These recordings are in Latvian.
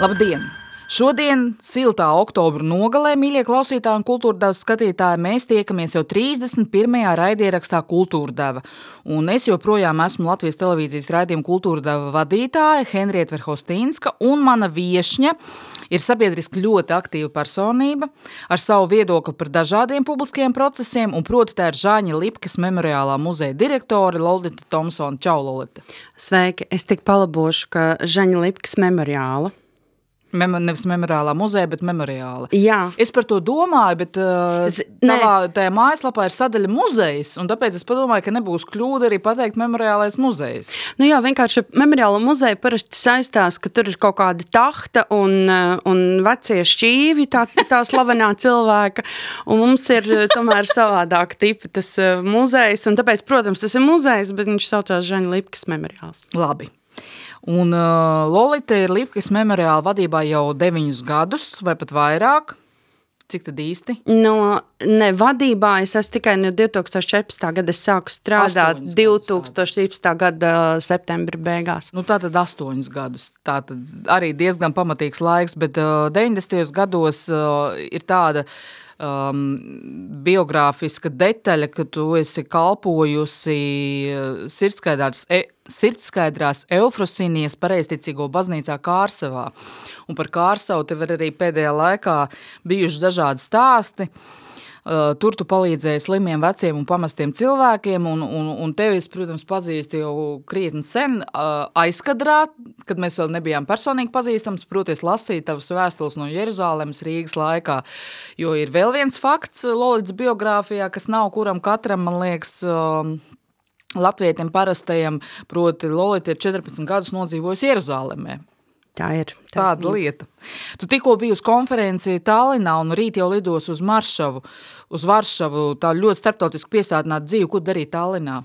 Labdien! Šodien, siltā oktobra nogalē, mīļie klausītāji un kultūrdevas skatītāji, mēs tiekamies jau 31. raidierakstā Kultūrdeva. Un es joprojām esmu Latvijas televīzijas raidījuma Kultūrdeva vadītāja Henrieta Verhostīnska un mana viešņa ir sabiedriski ļoti aktīva personība ar savu viedokli par dažādiem publiskajiem procesiem, un proti tā ir Žāņa Lipkas memoriālā muzeja direktore Lolita Thompsona. Čau, Lolita! Sveiki! Es tik palabošu, ka Žaņa Lipkas memoriāla Mem nevis memoriālā muzeja, bet memoriāla. Jā. Es par to domāju, bet uh, Z- tavā, tajā mājaslapā ir sadaļa muzejs, un tāpēc es padomāju, ka nebūs kļūda arī pateikt memoriālais muzejs. Nu jā, vienkārši memoriāla muzeja parasti saistās, ka tur ir kaut kāda tahta un, eh, un vecie šķīvi, tā, tā slavenā cilvēka, un mums ir eh, tomēr savādāk tipi tas eh, muzejs, un tāpēc, protams, tas ir muzejs, bet viņš saucās Žaņa Lipkas memoriāls. Labi. Un uh, Lolita ir Lipkas memoriāla vadībā jau deviņus gadus, vai pat vairāk. Cik tad īsti? No ne vadībā es esmu tikai no 2014. gada, es sāku strādāt Astoņus gadus 2017. gada septembra beigās. Nu, tā tad astoņus gadus. Tā tad arī diezgan pamatīgs laiks, bet uh, 90. gados uh, ir tāda um, biogrāfiska detaļa, ka tu esi kalpojusi uh, sirdskaidrs, e, sirdskaidrās Eufrosīnijas pareizticīgo baznīcā Kārsavā. Un par Kārsavu tev ir arī pēdējā laikā bijuši dažādi stāsti. Uh, tur tu palīdzēji slimiem, veciem un pamestiem cilvēkiem, un, un, un tevi es, protams, pazīstu jau krietni sen aizkadrā, kad mēs vēl nebijām personīgi pazīstams, proties lasīt tavas vēstules no Jeruzālēmas Rīgas laikā, jo ir vēl viens fakts Lolits biogrāfijā, kas nav kuram katram, man liekas, latvietim parastajam, proti Lolita ir 14 gadus nodzīvojusi Jeruzālēmē. Tā ir. Tāda lieta. Tu tikko biji uz konferenci Tallinā un rīt jau lidos uz Maršavu, uz Varšavu, tā ļoti starptautiski piesātināta dzīve. Ko darīt Tallinā?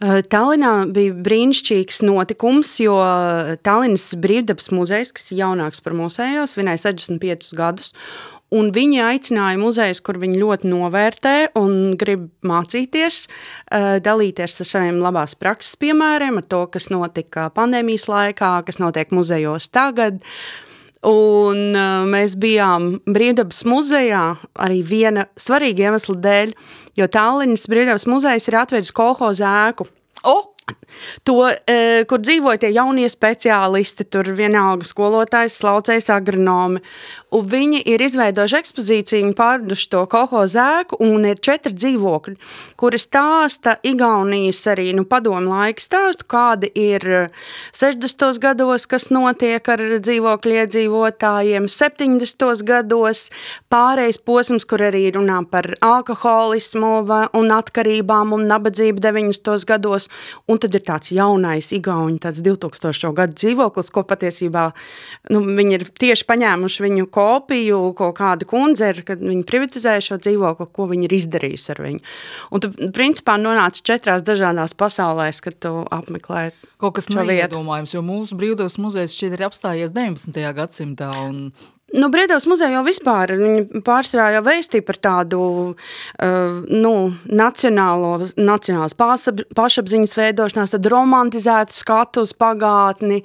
Uh, Tallinā bija brīnišķīgs notikums, jo Tallinas brīvdabas muzejs, kas ir jaunāks par mūsējos, svinēja 65 gadus. Un viņi aicināja muzejus, kur viņi ļoti novērtē un grib mācīties, uh, dalīties ar saviem labās prakses piemēriem, ar to, kas notika pandēmijas laikā, kas notiek muzejos tagad. Un uh, mēs bijām Brīvdabas muzejā arī viena svarīga iemesla dēļ, jo Tallinas Brīvdabas muzejs ir atvedis kolhozu ēku. O! To, e, kur dzīvoja tie jaunie speciālisti, tur vienalga skolotājs, slaucējs, agronomi. Un viņi ir izveidojuši ekspozīciju, pārduši to kolhozu ēku, un ir četri dzīvokļi, kuri stāsta Igaunijas arī nu, padomu laiku stāstu, kādi ir 60. gados, kas notiek ar dzīvokļu iedzīvotājiem, 70. gados pārējais posms, kur arī runā par alkoholismu un atkarībām un nabadzību 90. gados, un tad ir tāds jaunais igauņu, tāds 2000. gadu dzīvoklis, ko patiesībā nu, viņi ir tieši paņēmuši viņu kopiju, ko kāda kundze ir, kad viņi privatizēja šo dzīvokli, ko viņi ir izdarījusi ar viņu. Un tu, principā, nonāc četrās dažādās pasaulēs, kad tu apmeklē Kaut kas neiedomājams, jo mūsu brīvdabas muzejs šķiet ir apstājies 19. gadsimtā. Un... Nu, Brīvdabas muzejā jau vispār viņi pārstrādā vēstīju par tādu uh, nu, nacionālo, nacionālas pašapziņas veidošanās, tad romantizētu skatu uz pagātni.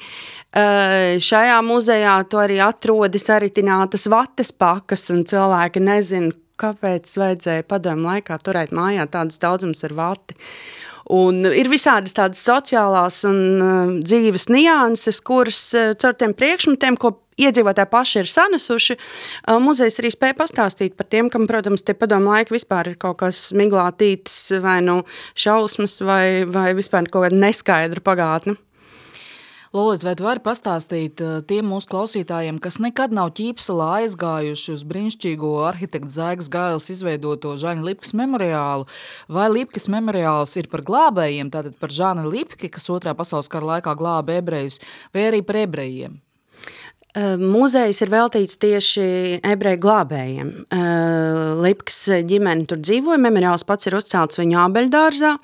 Uh, šajā muzejā to arī atrodas aritinātas vates pakas, un cilvēki nezin, kāpēc vajadzēja padomu laikā turēt mājā tādas daudzums ar vati. Un ir visādas tādas sociālās un uh, dzīves nianses, kuras uh, caur tiem priekšmetiem, ko iedzīvotāji paši ir sanesuši, uh, muzejs arī spēja pastāstīt par tiem, kam, protams, tie padomu laiki vispār ir kaut kas miglātītis vai nu šausmas vai, vai vispār kaut kāda neskaidra pagātne. Lolita, vai tu vari pastāstīt uh, tiem mūsu klausītājiem, kas nekad nav ķīpsalā aizgājuši uz brīnišķīgo arhitekta Zaigas Gailes izveidoto Žaņa Lipkas memoriālu, vai Lipkas memoriāls ir par glābējiem, tātad par Žāna Lipki, kas otrā pasaules kara laikā glāba ebrejus, vai arī par ebrejiem? Uh, Muzejs ir veltīts tieši ebreju glābējiem. Uh, Lipkas ģimene tur dzīvoja, memoriāls pats ir uzcelts viņu ābeļdārzā.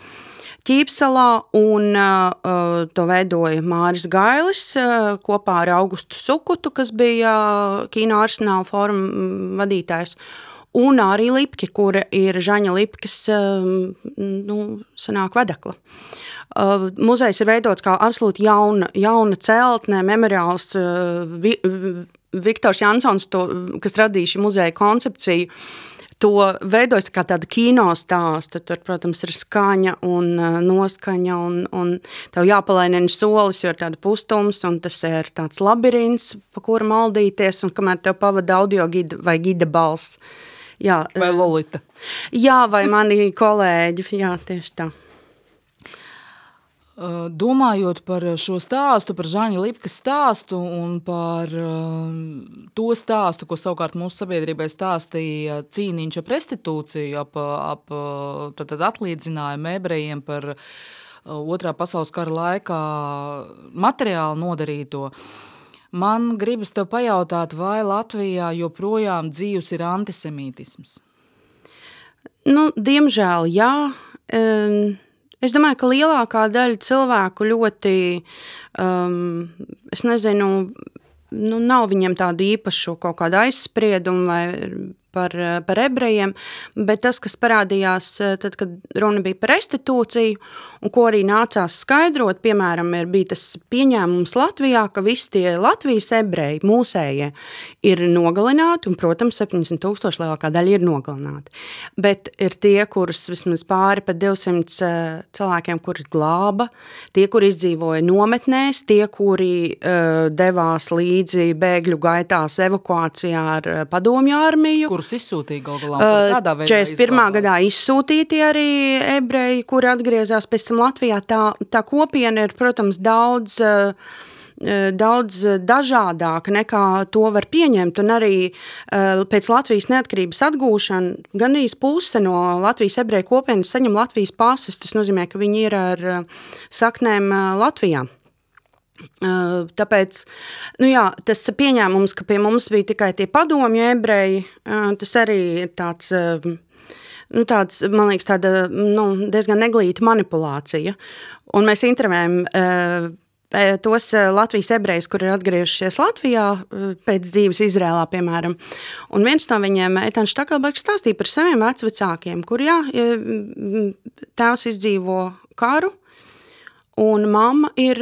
Ķīpsalā, un uh, to veidoja Māris Gailis uh, kopā ar Augustu Sukutu, kas bija uh, kino arsenāla fóruma vadītājs. un arī Lipki, kura ir Žaņa Lipkas um, nu, sanāk vedekla. Uh, muzejs ir veidots kā absolūti jauna, jauna celtne, memoriāls. Uh, vi, Viktors Jansons, to, kas radīja šī muzeja koncepciju, to veidojas kā tāda kino stāsta. Tur, protams, ir skaņa un uh, noskaņa, un, un tev jāpalaina solis, jo ir tāda pustums, un tas ir tāds labirints, pa kuru maldīties, un kamēr tev pavada audio gida vai gida balss. Jā, vai Lolita. Jā, vai mani kolēģi, jā, tieši tā. Domājot par šo stāstu, par Žāņa Lipkas stāstu un par to stāstu, ko savukārt mūsu sabiedrībai stāstīja cīniņš ap restitūciju, ap, ap tad, tad atlīdzinājumu ebrejiem par otrā pasaules kara laikā materiāli nodarīto, man gribas tev pajautāt, vai Latvijā joprojām dzīvs ir antisemītisms? Nu, diemžēl jā. Um Es domāju, ka lielākā daļa cilvēku ļoti, um, es nezinu, nu, nav viņiem tādu īpašu kaut kādu aizspriedumu vai par, par ebrejiem, bet tas, kas parādījās tad, kad runa bija par restitūciju, un ko arī nācās skaidrot, piemēram, ir bija tas pieņēmums Latvijā, ka visi tie Latvijas ebreji, mūsējie, ir nogalināti, un, protams, 70 tūkstoši lielākā daļa ir nogalināti. Bet ir tie, kurus vismaz pāri pat 200 cilvēkiem, kuri glāba, tie, kuri izdzīvoja nometnēs, tie, kuri uh, devās līdzi bēgļu gaitās evakuācijā ar padomju armiju. Kurus izsūtīja galu galā? Uh, 41. gadā izsūtīti arī ebreji, kuri atgriezās pēc tam Latvijā, tā, tā kopiena ir, protams, daudz eh, eh, daudz dažādāka nekā to var pieņemt. Un arī uh, pēc Latvijas neatkarības atgūšana gandrīz puse no Latvijas ebreju kopienas saņem Latvijas pases. Tas nozīmē, ka viņi ir ar uh, saknēm uh, Latvijā. Tāpēc nu jā, tas pieņēmums, ka pie mums bija tikai tie padomju ebreji, tas arī ir tāds. Nu, tāds, man liekas, tāda nu, diezgan neglīta manipulācija. Un mēs intervējam uh, tos Latvijas ebrejus, kur ir atgriežušies Latvijā pēc dzīves Izrēlā, piemēram. Un viens no viņiem, Etāns Štakalbergs, stāstīja par saviem vecvecākiem, kur jā, tēvs izdzīvo karu, un mamma ir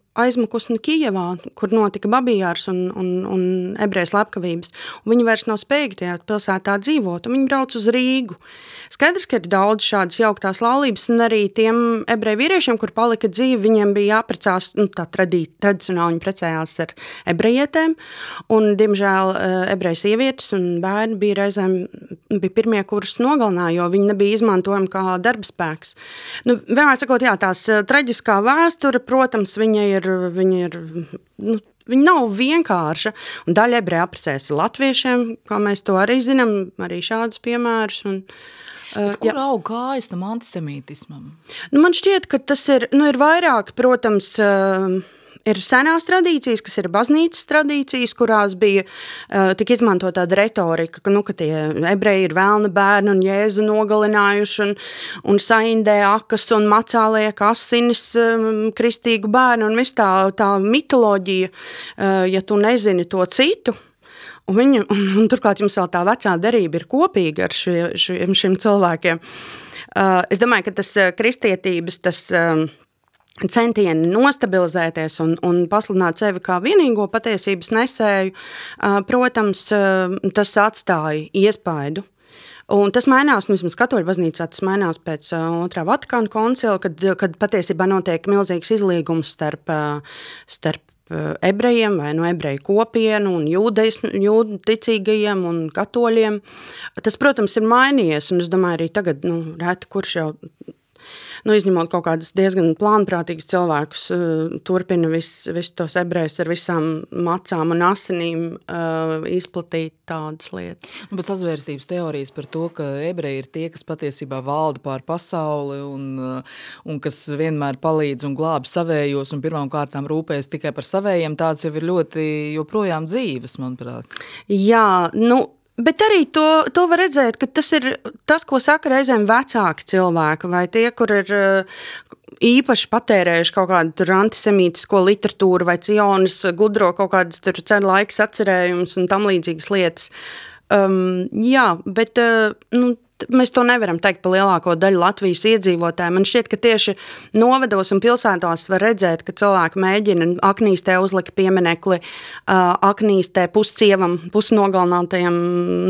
aizmukusi Kijevā, kur notika babījārs un, un, un ebrejas slepkavības. Viņi vairs nav spējīgi tajā pilsētā dzīvot, un viņi brauc uz Rīgu. Skaidrs, ka ir daudz šādas jauktās laulības, un arī tiem ebreju vīriešiem, kur palika dzīvi, viņiem bija jāprecās, nu, tā tradī, tradicionāli viņi precējās ar ebrejietēm, un, diemžēl, eh, ebreju sievietes un bērni bija reizēm bija pirmie, kurus nogalināja, jo viņi nebija izmantojami kā darbspēks. Nu, vienmēr sakot, jā, tās eh, traģiskā vēsture, protams, viņa ir ir, viņa ir nu, Viņa nav vienkārša. Un daļa ebreju apprecēs ar latviešiem, kā mēs to arī zinām, arī šādus piemērus. Un, Uh, kur aug kājas tam antisemītismam? Nu, man šķiet, ka tas ir, nu, ir vairāk, protams, uh, Ir senās tradīcijas, kas ir baznīcas tradīcijas, kurās bija uh, tik izmantota tāda retorika, ka, nu, ka tie ebreji ir vēlna bērni un jēzu nogalinājuši un, un saindē akas un macā liek asinis um, kristīgu bērnu un viss tā, tā mitoloģija, uh, ja tu nezini to citu, Un, viņa, un, un turklāt jums vēl tā vecā derība ir kopīga ar šie, šiem, šiem cilvēkiem. Uh, es domāju, ka tas kristietības, tas uh, centieni nostabilizēties un, un pasludināt sevi kā vienīgo patiesības nesēju, protams, tas atstāja iespaidu. Un tas mainās, nu, vismaz katoļu baznīcā, tas mainās pēc otrā Vatikāna koncila, kad, kad patiesībā notiek milzīgs izlīgums starp, starp ebrejiem vai no ebreju kopienu un jūdejas, jūdu ticīgajiem un katoļiem. Tas, protams, ir mainījies, un es domāju, arī tagad, nu, reti kurš jau nu, izņemot kaut kādus diezgan plānprātīgus cilvēkus, uh, turpina visus vis tos ebrejus ar visām macām un asinīm uh, izplatīt tādas lietas. Nu, bet sazvērstības teorijas par to, ka ebreji ir tie, kas patiesībā valda pār pasauli un, uh, un kas vienmēr palīdz un glābi savējos un pirmām kārtām rūpējas tikai par savējiem, tāds jau ir ļoti joprojām dzīves, manuprāt. Jā, nu, Bet arī to, to var redzēt, ka tas ir tas, ko saka reizēm vecāki cilvēki, vai tie, kur ir eh, īpaši patērējuši kaut kādu antisemītisko literatūru, vai cionas gudro kaut kādas ceļu laiks atcerējumus un tam līdzīgas lietas. Um, jā, bet uh, nu, mēs to nevaram teikt par lielāko daļu Latvijas iedzīvotāju. Man šķiet, ka tieši novados un pilsētās var redzēt, ka cilvēki mēģina aknīstē uzlikt pieminekli aknīstē puscievam, pusnogalinātajam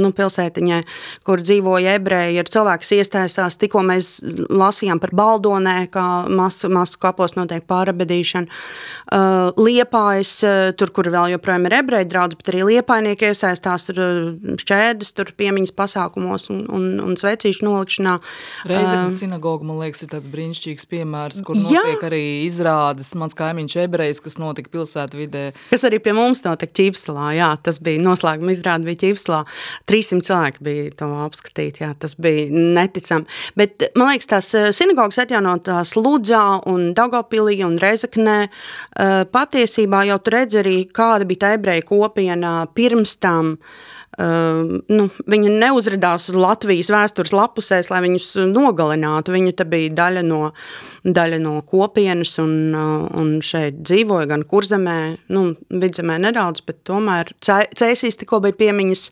nu, pilsētiņai, kur dzīvoja ebreji. Ir cilvēki, kas iesaistās, tikko mēs lasījām par baldonē, kā masu, masu kapos notiek pārabedīšana. Liepājas, tur, kur vēl joprojām ir ebreji draudz, bet arī liepainieki iesaistās tur šķēdes, tur piemiņas pasākumos un, un, un svecīšu nolikšanā. Reizeknas uh, sinagoga, man liekas, ir tāds brīnišķīgs piemērs, kur notiek jā. arī izrādes. Mans kaimiņš ebrejs, kas notika pilsētu vidē. Kas arī pie mums notika Ķīpstalā, jā, tas bija noslēguma izrāde bija Ķīpstalā. 300 cilvēki bija to apskatīt, jā, tas bija neticami. Bet, man liekas, tās sinagogas atjaunotās Ludzā un Daugavpilī un Reizeknē, patiesībā jau tu redzi arī, kāda bija tā ebreja kopiena pirms tam, uh, Uh, nu, viņi neuzrādījās uz Latvijas vēstures lapusēs, lai viņus nogalinātu. Viņi bija daļa no, daļa no kopienas un, uh, un šeit dzīvoja gan kurzemē, nu, vidzemē nedaudz, bet tomēr cēsīs tikko bija piemiņas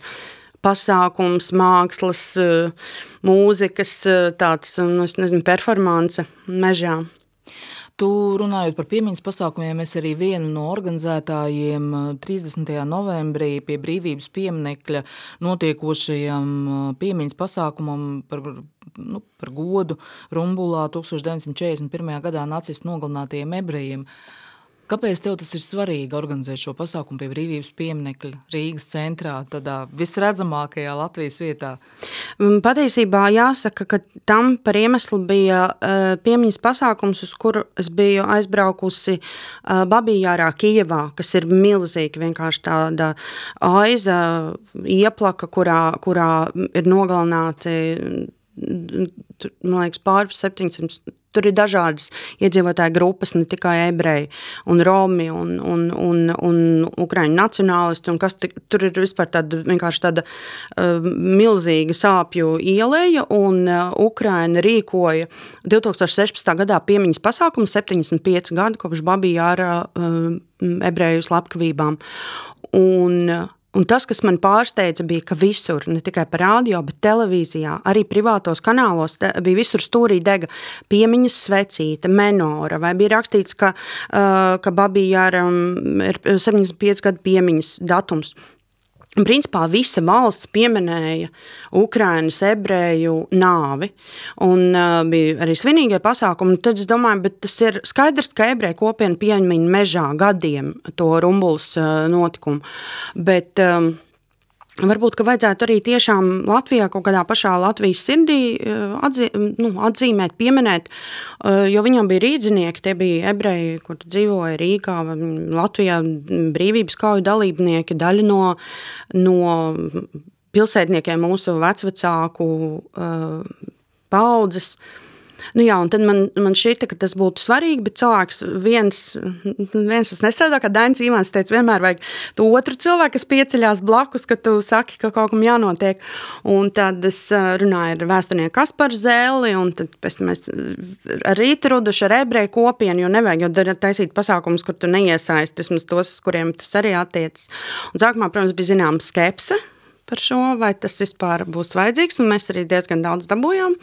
pasākums, mākslas, uh, mūzikas, tāds, nu, nezinu, performance mežā. Tu runājot par piemiņas pasākumiem, es arī vienu no organizētājiem 30. Eh, novembrī pie brīvības pieminekļa notiekošajam eh, piemiņas pasākumam par, nu, par godu Rumbulā 1941. gadā nacistu nogalinātajiem ebrejiem. Uh, Kāpēc tev tas ir svarīgi organizēt šo pasākumu pie brīvības pieminekļa Rīgas centrā, tādā visredzamākajā Latvijas vietā? Mm, patiesībā jāsaka, ka tam par iemeslu bija uh, piemiņas pasākums, uz kuru es biju aizbraukusi uh, Babījārā, Kijevā, kas ir milzīgi vienkārši tāda aiza ieplaka, kurā, kurā ir nogalināti man liekas, pāri 700 Tur ir dažādas iedzīvotāju grupas, ne tikai ebreji, un romi, un, un, un, un ukraiņu nacionālisti. Un kas, tur ir vispār tāda, tāda uh, milzīga sāpju ielēja, un uh, Ukraina rīkoja 2016. gadā piemiņas pasākumu 75 gadu kopš Babija ar uh, ebreju slepkavībām. Un, uh, Un tas, kas man pārsteidza, bija, ka visur, ne tikai par radio, bet televīzijā, arī privātos kanālos, bija visur stūrī dega piemiņas svecīta, menora, vai bija rakstīts, ka, uh, ka Babija ir 75 gadu piemiņas datums. Principā visa valsts pieminēja Ukraiņas ebreju nāvi, un uh, bija arī svinīgie pasākumi. Tad es domāju, tas ir skaidrs, ka ebreju kopiena pieņem mežā gadiem to rumbulas uh, notikumu. Bet, um, Varbūt, ka vajadzētu arī tiešām Latvijā, kaut kādā pašā Latvijas sirdī eh, atzī, nu, atzīmēt, pieminēt, eh, jo viņam bija rīdzinieki, tie bija ebreji, kur dzīvoja Rīgā, Latvijā brīvības kauju dalībnieki, daļa no, no pilsētniekiem mūsu vecvecāku uh, paudzes. Uh, Nu, jā, un tad man, man šķita, ka tas būtu svarīgi, bet cilvēks viens, viens tas nestrādā, kā Dainis Ivans teica, vienmēr vajag to otru cilvēku, kas pieceļās blakus, ka tu saki, ka kaut kam jānotiek. Un tad es runāju ar vēsturnieku Kasparu Zēli, un tad pēc tam mēs ar Rītu Rudušu, ar ebreju kopienu, jo nevajag jau taisīt pasākumus, kur tu neiesaisti, vismaz tos, kuriem tas arī attiecas. Un sākumā, protams, bija zināma skepse, par šo, vai tas vispār būs vajadzīgs. Mēs arī diezgan daudz dabūjām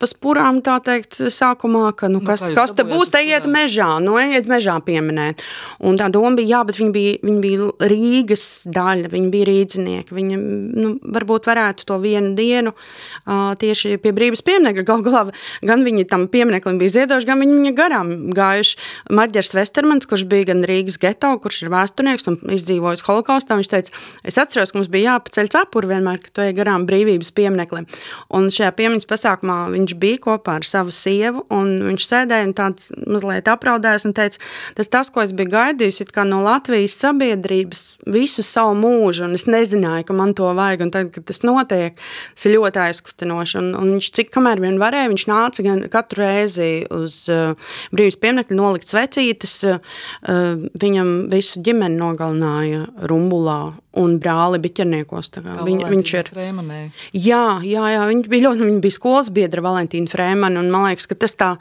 pa spurām, tā teikt, sākumā, ka nu, kas, nu, kas te būs, te iet mežā, nu, ejiet mežā pieminēt. Un tā doma bija, jā, bet viņi bija, viņi bija Rīgas daļa, viņi bija rīdzinieki. Viņi nu, varbūt varētu to vienu dienu uh, tieši pie brīvības pieminekļa. Gal galā gan viņi tam piemineklim bija ziedoši, gan viņi viņa garām gājuši. Marģers Vestermans, kurš bija gan Rīgas geto, kurš ir vēsturnieks un izdzīvojis holokaustā, viņš teica, es atceros, ka mums bija jāpaceļ cepuri vienmēr, ka tu ej garām brīvības piemineklim. Un šajā piemiņas pasākumā viņš bija kopā ar savu sievu, un viņš sēdēja un tāds mazliet apraudējis un teica, tas tas, ko es biju gaidījis, no Latvijas sabiedrības visu savu mūžu, un es nezināju, ka man to vajag, un tad, kad tas notiek, tas ir ļoti aizkustinoši, un, un viņš cik kamēr vien varēja, viņš nāca gan katru reizi uz uh, brīvības pieminekļu nolikt svecītes, uh, viņam visu ģimeni nogalināja Rumbulā un brāli biķerniekos. Viņ, viņš ir Frēmanē. Jā, jā, jā, viņš bija ļoti, viņa bija skolas biedra Valentīna Frēmana, un man liekas, ka tas tā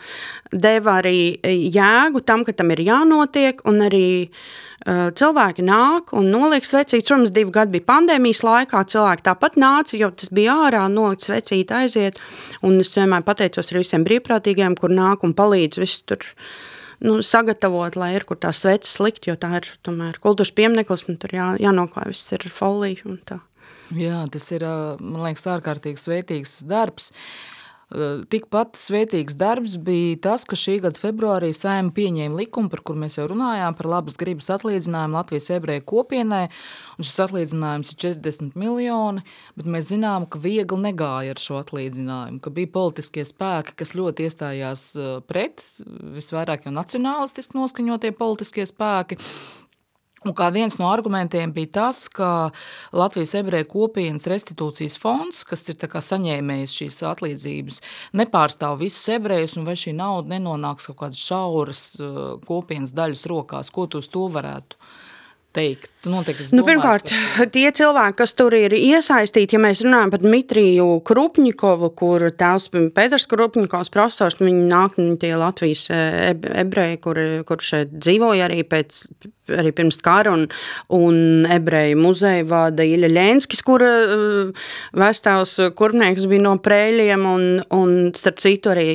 deva arī jēgu tam, ka tam ir jānotiek, un arī cilvēki nāk un noliek svecītes. Protams, divi gadi bija pandēmijas laikā, cilvēki tāpat nāca, jo tas bija ārā, nolikt svecīti aiziet. Un es vienmēr pateicos ar visiem brīvprātīgiem, kur nāk un palīdz visu tur nu, sagatavot, lai ir kur tās sveces likt, jo tā ir tomēr kultūras piemineklis, un tur jā, jānoklāj viss ir folija un tā. Jā, tas ir, man liekas, ārkārtīgi svētīgs darbs. Tikpat svētīgs darbs bija tas, ka šī gada februārī saima pieņēma likumu, par kur mēs jau runājām, par labas gribas atlīdzinājumu Latvijas ebreju kopienai, šis atlīdzinājums ir 40 miljoni, bet mēs zinām, ka viegli negāja ar šo atlīdzinājumu, ka bija politiskie spēki, kas ļoti iestājās pret, visvairāk jau nacionālistiski noskaņotie politiskie spēki, Un kā viens no argumentiem bija tas, ka Latvijas ebreju kopienas restitūcijas fonds, kas ir saņēmējis šīs atlīdzības, nepārstāv visus ebrejus, un vai šī nauda nenonāks kaut kādas šauras uh, kopienas daļas rokās. Ko tu uz to varētu teikt? Noteikti, nu, pirmkārt, tie cilvēki, kas tur ir iesaistīti, ja mēs runājam par Dmitriju Krupņikovu, kur tēvs Pēters Krupņikovs profesors, viņi nāk no tie Latvijas e, ebreji, kur, kur šeit dzīvoja arī pēc arī pirms kara, un, un ebreju muzeja vada Iļa Ļenskis, kura uh, vestāvs kurpnieks bija no prēļiem, un, un starp citu arī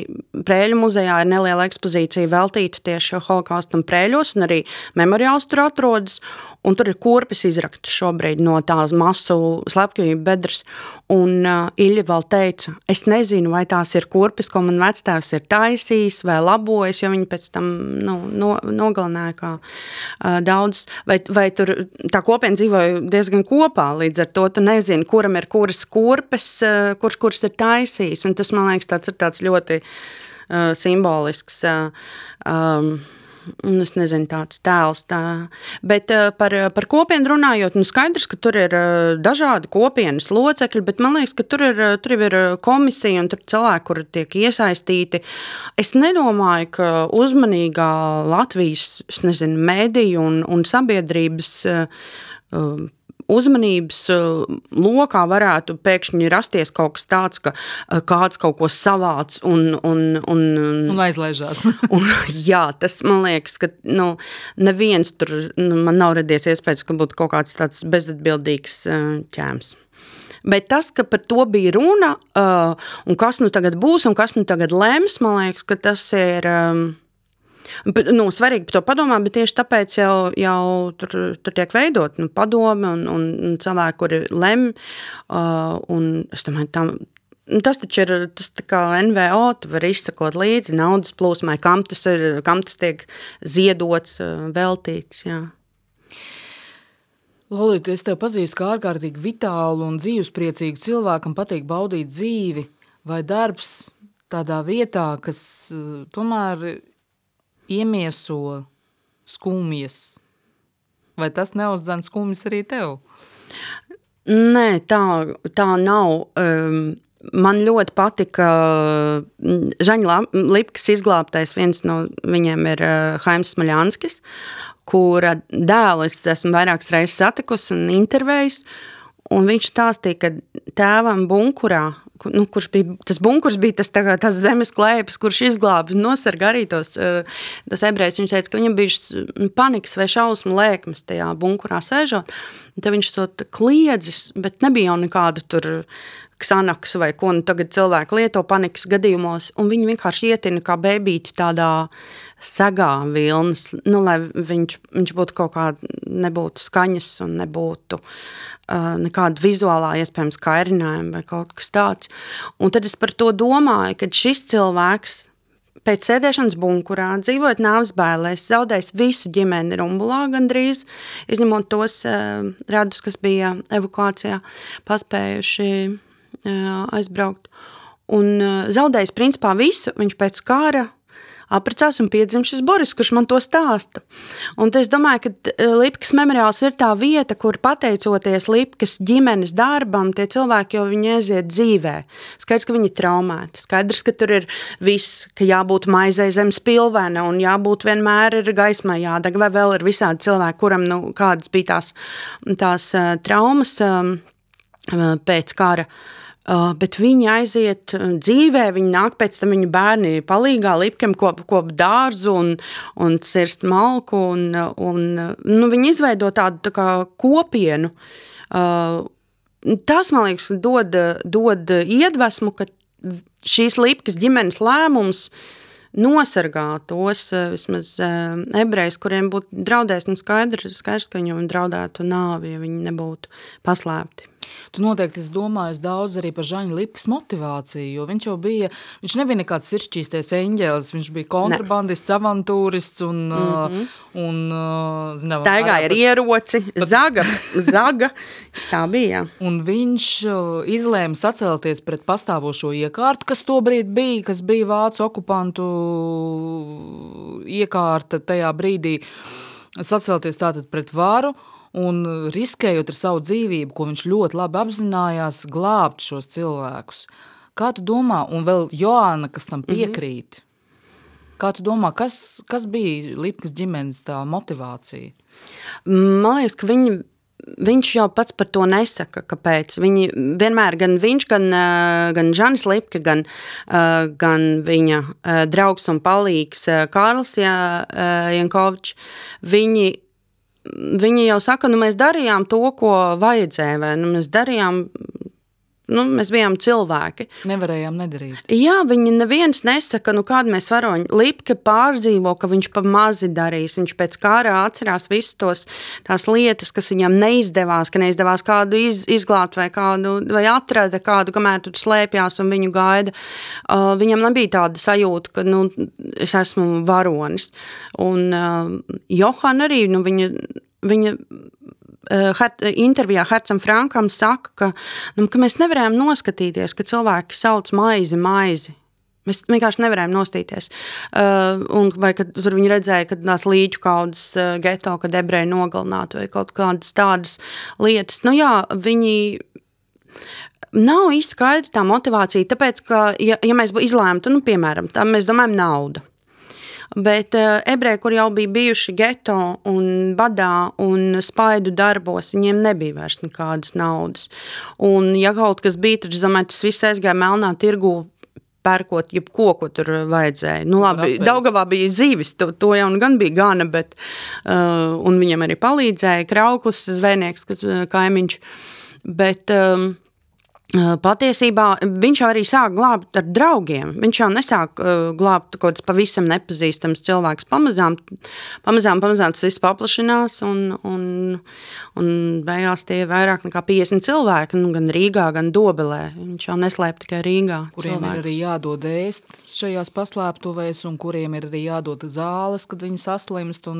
prēļu muzejā ir neliela ekspozīcija veltīta tieši holokaustam prēļos, un arī memoriāls tur atrodas, un tur ir kurpes izrakts šobrīd no tās masu slepkavību bedres. Un uh, Ilja vēl teica, es nezinu, vai tās ir kurpes, ko man vectēvs ir taisījis vai labojis, jo viņi pēc tam nu, no, nogalināja kā uh, daudz, vai, vai tur tā kopiena dzīvoja diezgan kopā, līdz ar to tu nezini, kuram ir kuras kurpes, uh, kurš kuras ir taisījis, un tas, man liekas, tāds ir tāds ļoti uh, simbolisks uh, um, un es nezinu, tāds tēls. Tā. Bet eh, par, par kopienu runājot, nu skaidrs, ka tur ir eh, dažādi kopienas locekļi, bet man liekas, ka tur ir, eh, tur ir komisija un tur cilvēki, kuri tiek iesaistīti. Es nedomāju, ka uzmanīgā Latvijas nezinu, mediju un, un sabiedrības uzmanības uh, lokā varētu pēkšņi rasties kaut kas tāds, ka uh, kāds kaut ko savāc un, un, un, un aizlaižās. un, jā, tas man liekas, ka nu, neviens tur nu, man nav radies iespējas, ka būtu kaut kāds tāds bezatbildīgs uh, ķēms. Bet tas, ka par to bija runa, un kas nu tagad būs un kas nu tagad lems, man liekas, ka tas ir. Um, Nu, svarīgi par to padomāt, bet tieši tāpēc jau, jau tur, tur tiek veidot nu, padomi un, un, un cilvēki, kuri lemj. Uh, es domāju, tam, nu, Tas taču ir tas kā NVO, tu vari izsakot līdzi naudas plūsmai, kam tas, ir, kam tas tiek ziedots, uh, veltīts. Jā. Lolita, es tevi pazīstu kā ārkārtīgi vitālu un dzīvespriecīgu cilvēku, kam patīk baudīt dzīvi vai darbs tādā vietā, kas uh, tomēr iemieso skumjas, vai tas neuzdzen skumjas arī tev? Nē, tā, tā nav. Um, man ļoti patika Žaņa Lipkas izglābtais. Viens no viņiem ir uh, Haims Smaļanskis, kura dēlu es esmu vairākas reizes satikusi un intervējusi. Un viņš stāstīja, ka tēvam bunkurā, nu, kurš bija tas bunkurs, bija tas, tā, tas zemes klēpis, kurš izglāba, nosarga arī tos, tos ebrejus. Viņš teica, ka viņam bija panikas vai šausmu lēkmes tajā bunkurā sēžot. Tad viņš to kliedzis, bet nebija jau nekāda tur ksanaks vai ko nu tagad cilvēki lieto panikas gadījumos, un viņi vienkārši ietina kā bēbīti tādā segā vilnas, nu, lai viņš, viņš būtu kaut kā, nebūtu skaņas un nebūtu uh, nekāda vizuālā iespējams kairinājuma vai kaut kas tāds. Un tad es par to domāju, ka šis cilvēks pēc sēdēšanas bunkurā, dzīvojot nāves bailēs, zaudējis visu ģimeni rumbulā gandrīz, izņemot tos uh, radus, kas bija evakuācijā, paspējuši aizbraukt. Un zaudējis principā visu, viņš pēc kara apprecās un piedzimst šis Boris, kurš man to stāsta. Un es domāju, ka Lipkas memoriāls ir tā vieta, kur pateicoties Lipkas ģimenes darbam, tie cilvēki jau viņi aiziet dzīvē. Skaidrs, ka viņi ir traumēti. Skaidrs, ka tur ir viss, ka jābūt maizei zem spilvena un jābūt vienmēr ir gaismai jādeg, vai vēl ir visādi cilvēki, kuram nu, kādas bija tās, tās traumas pēc kara. Uh, bet viņi aiziet dzīvē, viņi nāk pēc tam viņa bērni palīgā lipkiem kop, kop dārzu un, un cirst malku. Un, un, nu, viņi izveido tādu tā kā kopienu. Uh, tas, man liekas, dod, dod iedvesmu, ka šīs lipkas ģimenes lēmums nosargā tos vismaz ebrejus, kuriem būtu draudējis, nu skaidrs, skaidrs, ka viņiem draudētu nāvi, ja viņi nebūtu paslēpti. Tu noteikti domāji daudz arī par Žaņa Lipkas motivāciju, jo viņš jau bija, viņš nebija nekāds siršķīstais eņģēlis, viņš bija kontrabandists, ne. avantūrists un, mm -hmm. un zinām, Staigāja ar ieroci, pat... zaga, zaga, tā bija. Un viņš izlēma sacelties pret pastāvošo iekārtu, kas tobrīd bija, kas bija vācu okupantu iekārta tajā brīdī, sacelties tātad pret varu, un riskējot ar savu dzīvību, ko viņš ļoti labi apzinājās, glābt šos cilvēkus. Kā tu domā, un vēl Joāna, kas tam mhm. piekrīt, mm -hmm. kā tu domā, kas, kas bija Lipkas ģimenes tā motivācija? Man liekas, ka viņi viņš jau pats par to nesaka, kāpēc. Viņi vienmēr, gan viņš, gan, gan Žanis Lipke, gan, gan viņa draugs un palīgs Kārlis Jankovičs, viņi viņi jau saka, nu, mēs darījām to, ko vajadzēja, vai nu, mēs darījām. Nu, mēs bijām cilvēki. Nevarējām nedarīt. Jā, viņi neviens nesaka, nu, kāda mēs varam. Lipke pārdzīvo, ka viņš pa mazi darīs. Viņš pēc kara atcerās visas tos, tās lietas, kas viņam neizdevās, ka neizdevās kādu iz, izglābt vai, kādu, vai atrada kādu, kamēr tur slēpjās un viņu gaida. Uh, viņam nebija tāda sajūta, ka nu, es esmu varonis. Un uh, Johana arī, nu, viņa viņa intervijā Hercam Frankam saka, ka, nu, ka mēs nevarējām noskatīties, ka cilvēki sauc maizi, maizi. Mēs vienkārši nevarējām nostīties. Uh, vai tur viņi redzēja, ka tās līķu kaudzes uh, geto, kad ebreji nogalināti vai kaut kādas tādas lietas. Nu jā, viņi nav īsti skaidra tā motivācija, tāpēc, ka, ja, ja mēs izlēmtu, nu, piemēram, tā mēs domājam naudu. Bet uh, ebreji, kur jau bija bijuši geto un badā un spaidu darbos, viņiem nebija vairs nekādas naudas. Un, ja kaut kas bija, tad domāju, tas viss aizgāja melnā tirgū pērkot jebko, ko tur vajadzēja. Nu, labi, Daugavā bija zīves, to, to jau nu gan bija gana, bet uh, viņam arī palīdzēja krauklis, zvejnieks, kas kaimiņš. Bet, um, Patiesībā viņš jau arī sāk glābt ar draugiem. Viņš jau nesāk glābt kaut kāds pavisam nepazīstams cilvēks. Pamazām, pamazām, pamazām tas viss paplašinās, un, un, un beigās tie ir vairāk nekā 50 cilvēki, nu, gan Rīgā, gan Dobelē. Viņš jau neslēp tikai Rīgā. Kuriem cilvēki. ir arī jādod ēst šajās paslēptuvēs, un kuriem ir arī jādod zāles, kad viņi saslimst.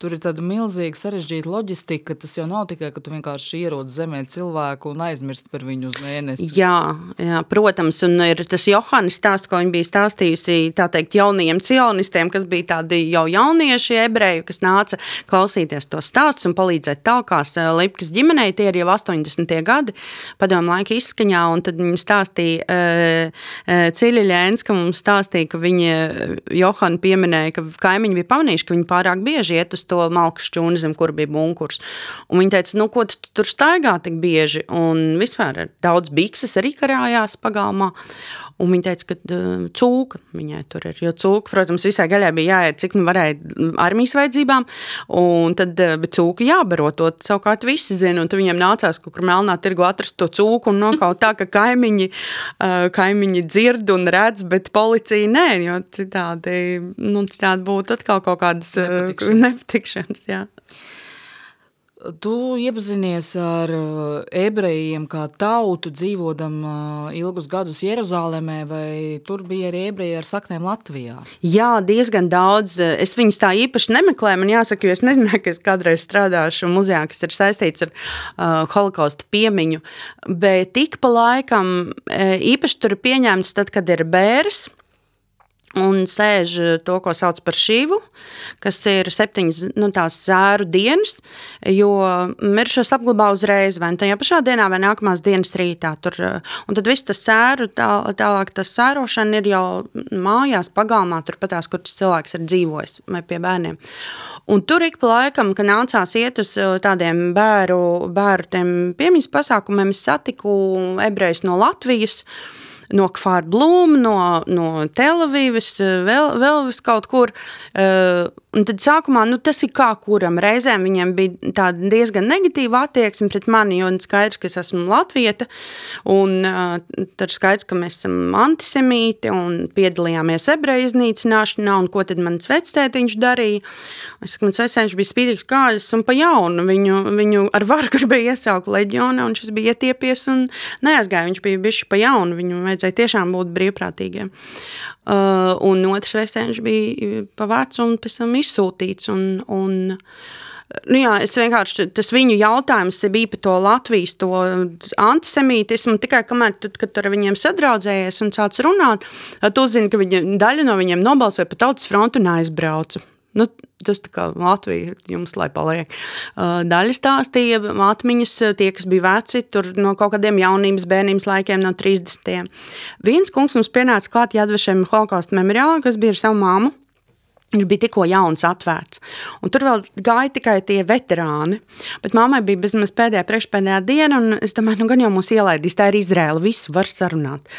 Tur ir tāda milzīga sarežģīta loģistika. Tas jau nav tikai, ka tu vienkārši ierodas zemē cilvēku un aizmirst par viņu uz mēnesi mēnesi. Jā, jā, protams, un ir tas Johannes stāsts, ko viņa bija stāstījusi tā teikt jaunajiem cionistiem, kas bija tādi jau jaunieši ebreji, kas nāca klausīties to stāstus un palīdzēt talkās eh, Lipkas ģimenei. Tie ir jau 80. gadi padomu laika izskaņā, un tad viņi stāstīja uh, Ciļļēns, ka mums stāstīja, ka viņa Johana pieminēja, ka kaimiņi bija pamanījuši, ka viņi pārāk bieži iet uz to malku šķūni, zem kur bija bunkurs. Un viņi teica, nu, ko tu tur staigā tik bieži, un vispār ir daudz bikses arī karājās pagalmā. Un viņa teica, ka uh, cūka viņai tur ir. Jo cūka, protams, visai gaļai bija jāiet, cik nu varēja armijas vajadzībām. Un tad, bet cūka jābaro to savukārt visi zina. Tad viņiem nācās kaut kur melnā tirgu atrast to cūku un nokaut tā, ka kaimiņi, uh, kaimiņi dzird un redz, bet policija nē, jo citādi, nu, citādi būtu atkal kaut kādas nepatikšanas. nepatikšanas. Tu iepazinies ar ebrejiem kā tautu, dzīvodam ilgus gadus Jeruzalemē, vai tur bija arī ebreji ar saknēm Latvijā? Jā, diezgan daudz. Es viņus tā īpaši nemeklēju. Man jāsaka, jo es nezināju, ka es kādreiz strādāšu muzejā, kas ir saistīts ar uh, holokausta piemiņu. Bet tik pa laikam īpaši tur ir pieņemts tad, kad ir bērs. Un sēž to, ko sauc par šīvu, kas ir septiņas nu, zēru dienas, jo mirušos apglabā uzreiz, vai nu tajā pašā dienā, vai nākamās dienas rītā. Tur, un tad viss tas sēru, tā, tālāk tas sērošana ir jau mājās, pagalmā, turpatās, kur cilvēks ir dzīvojis, vai pie bērniem. Un tur ik pa laikam, kad nācās iet uz tādiem bēru, bēru piemiņas pasākumiem, es satiku ebrejus no Latvijas, uh, no Kfārblūma, no, no Telavīvas, vēl, vēl kaut kur. Uh, Un tad sākumā nu, tas ir kā kuram. Reizēm viņam bija diezgan negatīva attieksme pret mani, jo skaidrs, ka es esmu latvieta. Un uh, tad skaidrs, ka mēs esam antisemīti un piedalījāmies ebreju iznīcināšanā. Un ko tad mans vectētiņš darīja? Es saku, mans vectētiņš bija spīdīgs kāzas un pa jaunu. Viņu, viņu ar varu gribēja iesaukt leģionā un šis bija ietiepies un neaizgāja. Viņš bija bišķi pa jaunu. Viņu vajadzēja tiešām būt brīvprātīgiem. Uh, un otrs vectētiņš bija pa vecu un pēc tam izsūtīts. Un, un, nu jā, es vienkārši tas viņu jautājums bija par to Latvijas to antisemītismu. Tikai kamēr tu, ar viņiem sadraudzējies un sāc runāt, tu uzzini, ka viņa, daļa no viņiem nobalsoja par tautas frontu un aizbrauca. Nu, tas tā kā Latvija jums lai paliek. Daļa stāstīja atmiņas, tie, kas bija veci, tur no kaut kādiem jaunības, bērnības laikiem, no 30. Viens kungs mums pienāca klāt Jadvešiem holokausta memoriālā, kas bija ar savu māmu. Viņš bija tikko jauns, atvērts. Un tur vēl gāja tikai tie veterāni. Bet mammai bija bezmaz pēdējā, priekšpēdējā diena, un es domāju, nu gan jau mūs ielaidīs. Tā ir Izraela, visu var sarunāt.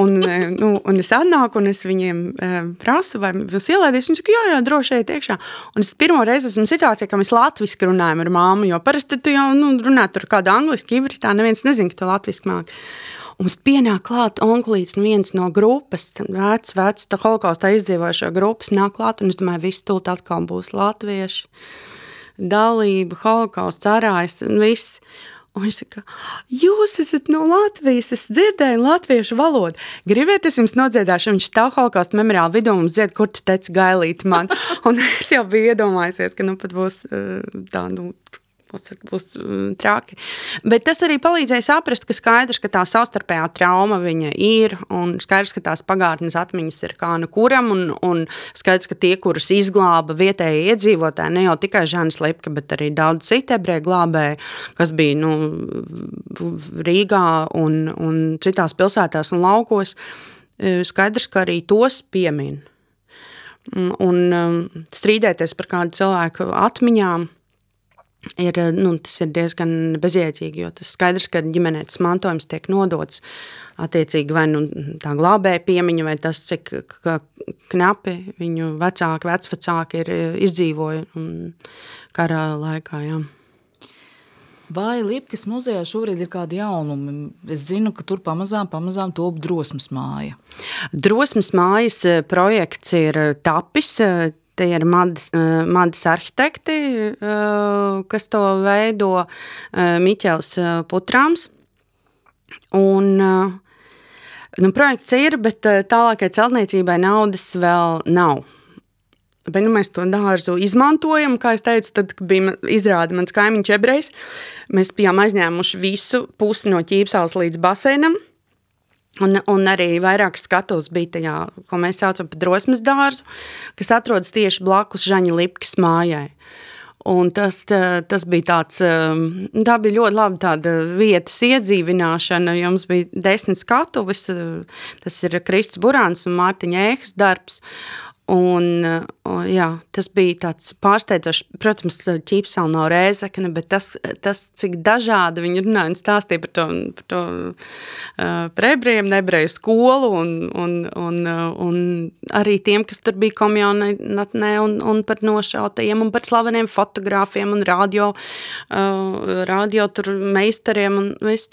Un, e, nu, un es atnāku, un es viņiem e, prasu, vai jūs ielaidīs. Viņi saka, jā, jā, droši iet iekšā. Un es pirmo reizi esmu situācijā, ka mēs latviski runājam ar māmu, jo parasti tu jau nu, runā tur kādu angliski, ibritā, neviens nezin, ka tu latviski māki. Mums pienāk klāt onklīts viens no grupas, vecs, vecs, tā holokaustā izdzīvojušo grupas nāk klāt, un es domāju, viss tūlīt atkal būs latvieši, dalība, holokausts, arājs un viss. Un viņš saka, jūs esat no Latvijas, es dzirdēju latviešu valodu. Gribiet, es jums nodziedāšu, viņš stāv holokausta memoriāla vidū un dzied, kur tu teici gailīt man. Un es jau biju iedomājusies, ka nu pat būs tā, nu, būs, būs mm, traki. Bet tas arī palīdzēja saprast, ka skaidrs, ka tā savstarpējā trauma viņa ir, un skaidrs, ka tās pagātnes atmiņas ir kā nu kuram, un, un skaidrs, ka tie, kurus izglāba vietējie iedzīvotāji, ne jau tikai Žanis Lipka, bet arī daudz citu ebreju glābēju, kas bija nu, Rīgā un, un citās pilsētās un laukos, e, skaidrs, ka arī tos piemin. Un um, strīdēties par kādu cilvēku atmiņām, ir, nu, tas ir diezgan bezjēdzīgi, jo tas skaidrs, ka ģimenētas mantojums tiek nodots attiecīgi vai nu tā glābēja piemiņa, vai tas, cik knapi viņu vecāki, vecvecāki ir izdzīvojuši kara laikā. Jā. Vai Lipkas muzejā šobrīd ir kādi jaunumi? Es zinu, ka tur pamazām, pamazām top drosmes māja. Drosmes mājas projekts ir tapis Tie ir Madis, eh, Madis arhitekti, eh, kas to veido eh, Miķels Putrāms. Un, nu, projekts ir, bet tālākai celtniecībai naudas vēl nav. Bet, nu, mēs to dārzu izmantojam. Kā jau teicu, tad bija izrāde mans kaimiņš ebrejs. Mēs bijām aizņēmuši visu pusi no ķīpsāles līdz baseinam. Un, un arī vairāk skatos bija tajā, ko mēs saucam par drosmes dārzu, kas atrodas tieši blakus Žaņa Lipkas mājai. Un tas, tas bija tāds, tā bija ļoti laba tāda vietas iedzīvināšana. Jums bija desmit skatuves, tas ir Kristis Burāns un Mārtiņa Ēhas darbs. Un, jā, tas bija tāds pārsteidzošs, protams, ķīpsāla nav rēzekne, bet tas, tas, cik dažādi viņi runāja un stāstīja par to, par to uh, prebriem, nebreju skolu un, un, un, un arī tiem, kas tur bija komjonatnē un, un par nošautajiem un par slaveniem fotogrāfiem un radio, uh, radio tur meistariem un viss.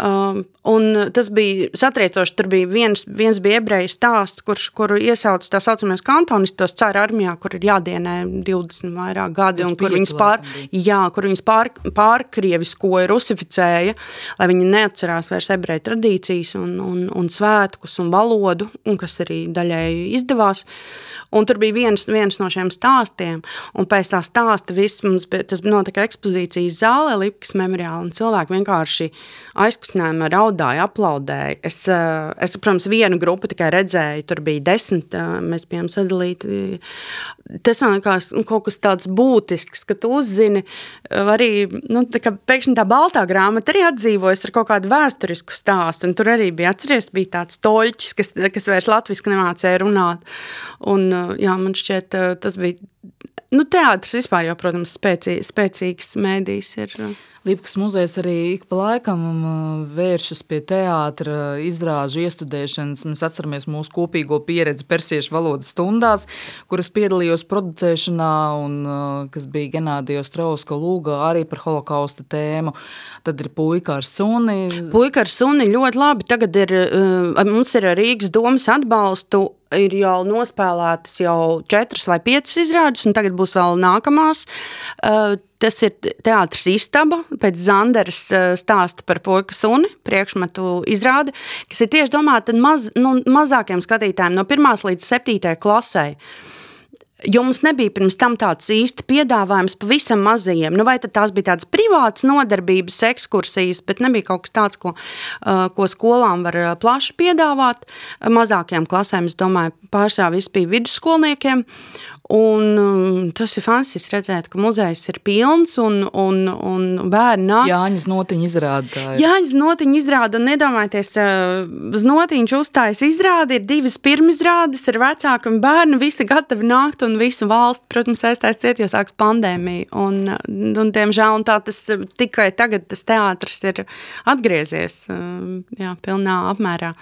Uh, un tas bija satriecoši, tur bija viens, viens bija ebreju stāsts, kurš, kuru iesauc tā saucamies kantonistos cara armijā, kur ir jādienē 20 vairāk gadi, un kur viņas, pār, jā, kur viņas pār, pārkrieviskoja, rusificēja, lai viņi neatcerās vairs ebreju tradīcijas un, un, un svētkus un valodu, un kas arī daļēji izdevās. Un tur bija viens, viens no šiem stāstiem, un pēc tā stāsta viss mums bija, tas notika ekspozīcijas zālē, Lipkas memoriāla, un cilvēki vienkārši aizkustinājumā raudāja, aplaudēja. Es, eh, es, protams, vienu grupu tikai redzēju, tur bija desmit, eh, mēs bijām sadalīti. Tas man liekas nu, kaut kas tāds būtisks, ka tu uzzini eh, arī, nu, tā kā pēkšņi tā baltā grāmata arī atdzīvojas ar kaut kādu vēsturisku stāstu, un tur arī bija, atceries, bija tāds toļķis, kas, kas vairs latviski nemācēja runāt, un jā, man šķiet, tas bija. Nu, teātris vispār jau, protams, spēcī, spēcīgs mēdījis ir. Lipkas muzejs arī ik pa laikam vēršas pie teātra izrāžu iestudēšanas. Mēs atceramies mūsu kopīgo pieredzi persiešu valodas stundās, kuras piedalījos producēšanā un kas bija Genādijos Trauska lūga arī par holokausta tēmu. Tad ir puika ar suni. Puika ar suni ļoti labi. Tagad ir, mums ir Rīgas domas atbalstu ir jau nospēlētas jau četras vai piecas izrādes, un tagad būs vēl nākamās. Tas ir teātris istaba, pēc Zanderas stāsta par puikas suni, priekšmetu izrādi, kas ir tieši domāta maz, nu, mazākiem skatītājiem no 1 līdz 7 klasē. Jo mums nebija pirms tam tāds īsti piedāvājums pavisam mazajiem. Nu, vai tās bija tādas privātas nodarbības, ekskursijas, bet nebija kaut kas tāds, ko, ko skolām var plaši piedāvāt. Mazākajām klasēm, es domāju, pārsvarā viss bija vidusskolniekiem. Un, um, tas ir fantastiski redzēt, ka muzejs ir pilns un, un, un bērni nāk. Jāņas notiņa izrāda. Jāņas notiņa izrāda un nedomājieties, uh, uz notiņš uzstājas izrādi, ir divas pirmizrādes, ir vecāki un bērni, visi gatavi nākt un visu valstu, protams, aizstājas ciet, jo sāks pandēmija. Un, un diemžēl, un tā tas uh, tikai tagad tas teātris ir atgriezies, jā, pilnā apmērā.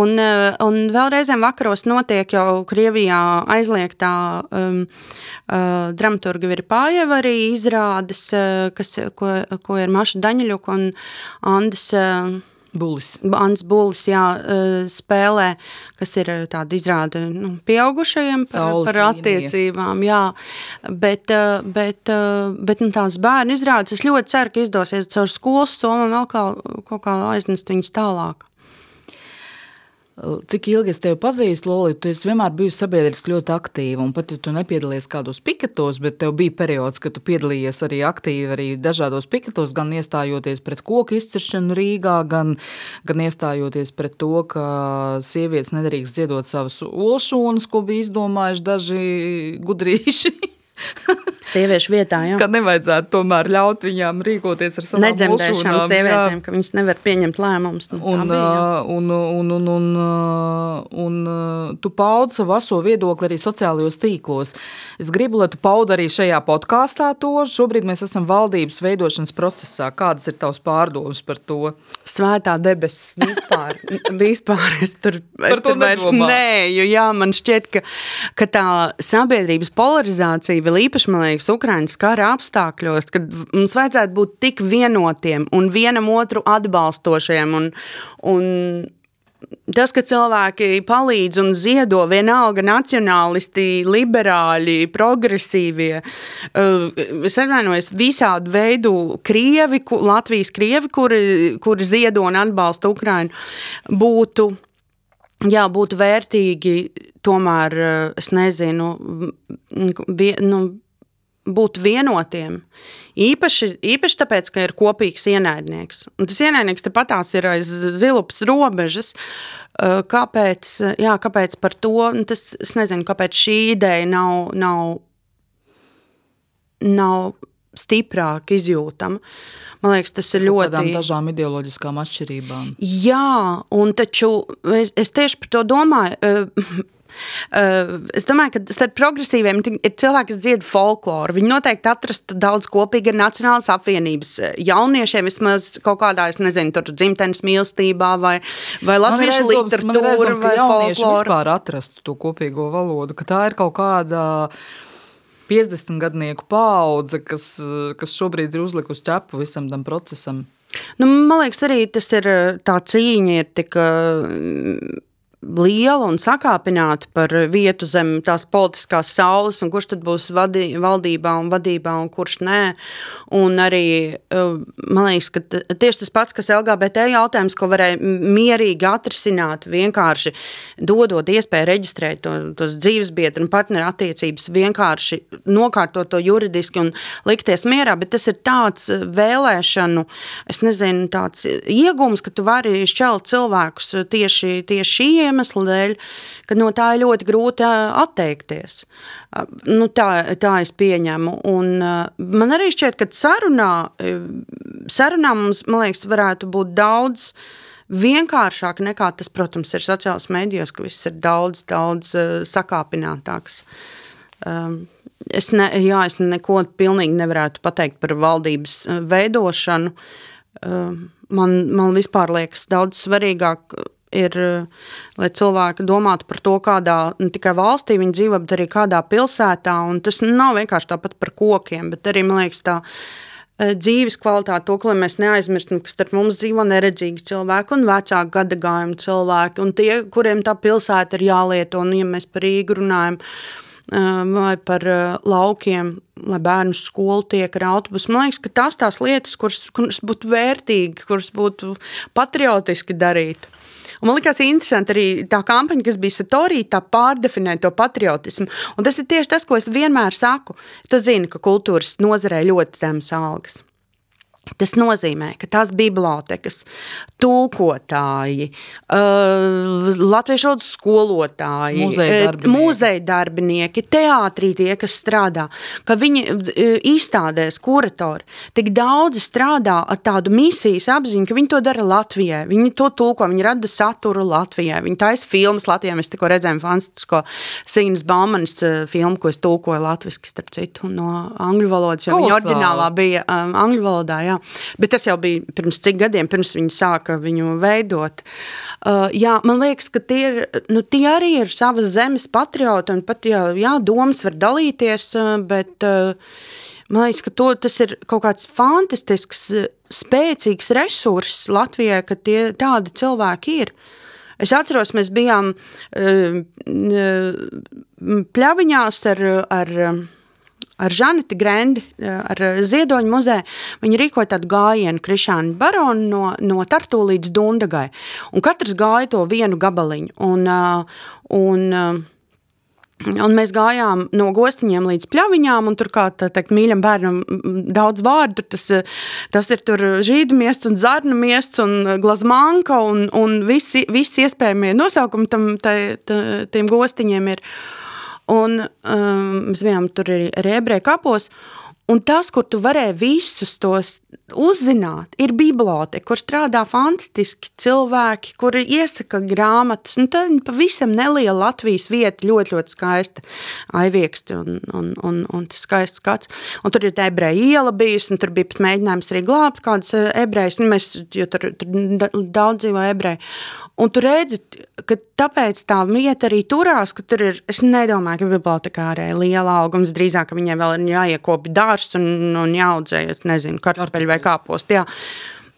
Un, un vēlreizēm vakaros notiek jau Krievijā aizliegtā um, uh, dramaturga Virpājeva arī izrādes, kas, ko, ko ir Maša Daņaļuka un Andis uh, Bulis. Ants Bulis jā, uh, spēlē, kas ir uh, tāda izrāde nu, pieaugušajiem par, Saules par attiecībām. Jā, bet, uh, bet, bet nu, tās bērnu izrādes es ļoti ceru, ka izdosies caur skolas somu vēl kā, kaut kā aiznest viņus tālāk. Cik ilgi es tevi pazīstu, Loli, tu vienmēr biji sabiedriski ļoti aktīva. Pat ja tu nepiedalījies kādos piketos, bet tev bija periods, kad tu piedalījies arī aktīvi arī dažādos piketos, gan iestājoties pret koku izciršanu Rīgā, gan, gan iestājoties pret to, ka sievietes nedrīkst ziedot savus olšūnas, ko bija izdomājuši daži gudrīši. Sieviešu vietā, jā. Ka nevajadzētu tomēr ļaut viņām rīkoties ar savām Nedzemdēšām sievietēm, jā. ka viņas nevar pieņemt lēmumus. Nu, un, bija, un, un, un, un, un, un tu paudi savu aso viedokli arī sociālajos tīklos. Es gribu, lai tu paudi arī šajā podkāstā to. Šobrīd mēs esam valdības veidošanas procesā. Kādas ir tavs pārdomas par to? Svētā debesis vispār. vispār es tur, es tur vairs nēju. Jā, man šķiet, ka, ka tā sabiedrības polarizācija vēl īpaši, man liekas, Ukraiņas kara apstākļos, kad mums vajadzētu būt tik vienotiem un vienam otru atbalstošiem. Un, un Tas, ka cilvēki palīdz un ziedo vienalga nacionālisti, liberāļi, progresīvie, uh, es atvainojos, visādu veidu krievi, Latvijas krievi, kuri, kuri ziedo un atbalsta Ukrainu, būtu, jā, būtu vērtīgi tomēr, uh, es nezinu, vie, nu, būt vienotiem. Īpaši, īpaši tāpēc, ka ir kopīgs ienaidnieks. Un tas ienaidnieks tepatās ir aiz zilupas robežas. Kāpēc, jā, kāpēc par to? Nu, tas, es nezinu, kāpēc šī ideja nav, nav, nav stiprāk izjūtama. Man liekas, tas ir ļoti. Tādām dažām ideoloģiskām atšķirībām. Jā, un taču es, es tieši par to domāju. Uh, es domāju, ka starp progresīviem ir cilvēki, kas dzied folkloru. Viņi noteikti atrastu daudz kopīgi ar Nacionālās apvienības eh, jauniešiem, vismaz kaut kādā, es nezinu, tur dzimtenes mīlestībā vai, vai latviešu literatūra aizdoms, vai folkloru. vispār atrastu to kopīgo valodu, ka tā ir kaut kāda 50 gadnieku paudze, kas, kas šobrīd ir uzlikusi ķepu visam tam procesam. Nu, man liekas, arī tas ir tā cīņa ir tik liela un sakāpināta par vietu zem tās politiskās saules, un kurš tad būs vadī, valdībā un vadībā, un kurš nē. Un arī man liekas, ka tieši tas pats, kas LGBT jautājums, ko varēja mierīgi atrisināt, vienkārši dodot iespēju reģistrēt to, tos dzīvesbiedru un partneru attiecības, vienkārši nokārtot to juridiski un likties mierā, bet tas ir tāds vēlēšanu, es nezinu, tāds iegums, ka tu vari šķelt cilvēkus tieši, tieši šī iemesla dēļ, ka no tā ir ļoti grūti atteikties. Nu, tā, tā es pieņemu. Un, man arī šķiet, ka sarunā, sarunā mums, man liekas, varētu būt daudz vienkāršāk nekā tas, protams, ir sociālajos mēdījos, ka viss ir daudz, daudz sakāpinātāks. Es, ne, jā, es neko pilnīgi nevarētu pateikt par valdības veidošanu. Man, man vispār liekas daudz svarīgāk ir, lai cilvēki domātu par to, kādā ne tikai valstī viņi dzīvo, bet arī kādā pilsētā. Un tas nav vienkārši tāpat par kokiem, bet arī, man liekas, tā e, dzīves kvalitāte, to, ka mēs neaizmirstam, ka starp mums dzīvo neredzīgi cilvēki un vecāku gadagājumu cilvēki, un tie, kuriem tā pilsēta ir jālieto, un ja mēs par Rīgu runājam, e, vai par laukiem, lai bērnu skolu tiek ar autobusu. Man liekas, ka tās tās lietas, kuras, kuras būtu vērtīgi, kuras būtu patriotiski darīt. Un man liekas, interesanti arī tā kampaņa, kas bija Satorī, tā pārdefinē to patriotismu. Un tas ir tieši tas, ko es vienmēr saku. Tu zini, ka kultūras nozarē ļoti zemes algas. Tas nozīmē, ka tās bibliotekas, tulkotāji, uh, latviešu valodas skolotāji, muzeja uh, darbinieki. muzeja darbinieki, teātrī tie, kas strādā, ka viņi uh, izstādēs, kuratori, tik daudzi strādā ar tādu misijas apziņu, ka viņi to dara Latvijai. Viņi to tulko, viņi rada saturu Latvijai, viņi taisa filmas Latvijai. Mēs tikko redzējām fantastisko Signas Baumanis filmu, ko es tulkoju latviski, starp citu, no angļu valodas, jo viņa oriģinālā bija um, angļu valodā, jā. Bet tas jau bija pirms cik gadiem, pirms viņi sāka viņu veidot. Uh, jā, man liekas, ka tie, ir, nu, tie arī ir savas zemes patrioti, un pat, jā, jā domas var dalīties, uh, bet uh, man liekas, ka to, tas ir kaut kāds fantastisks, spēcīgs resurss Latvijai, ka tie tādi cilvēki ir. Es atceros, mēs bijām uh, pļaviņās ar, ar ar Žaneti Grendi, ar Ziedoņu muzeju. Viņi rīkoja tādu gājienu Krišānu Baronu no, no Tartu līdz Dundagai. Un katrs gāja to vienu gabaliņu. Un, un, Un mēs gājām no gostiņiem līdz pļaviņām, un tur kā teikt, mīļam bērnam daudz vārdu. Tas, tas ir tur žīdu miests un zarnu miests un glazmanka un, un visi, visi iespējamie nosaukumi tam, tai, tiem gostiņiem ir. Uh, Un um, mēs bijām tur arī ebreju kapos. Un tas, kur tu varēji visus tos uzzināt, ir biblioteka, kur strādā fantastiski cilvēki, kuri iesaka grāmatas. Nu, tā ir pavisam neliela Latvijas vieta, ļoti, ļoti skaista. Aivieksti un, un, un, un skaists skats. Un tur ir tā ebreja iela bijusi, un tur bija pat mēģinājums arī glābt kādas ebrejas, nu, mēs, jo tur, tur daudz dzīvo ebreji. Un tu redzi, ka tāpēc tā vieta arī turās, ka tur ir, es nedomāju, ka bibliotekārē ir liela augums, drīzāk, ka viņai vēl ir jāiekopja dārs un, un jāaudzē, nezinu, kartupeļu vai kāpost, jā.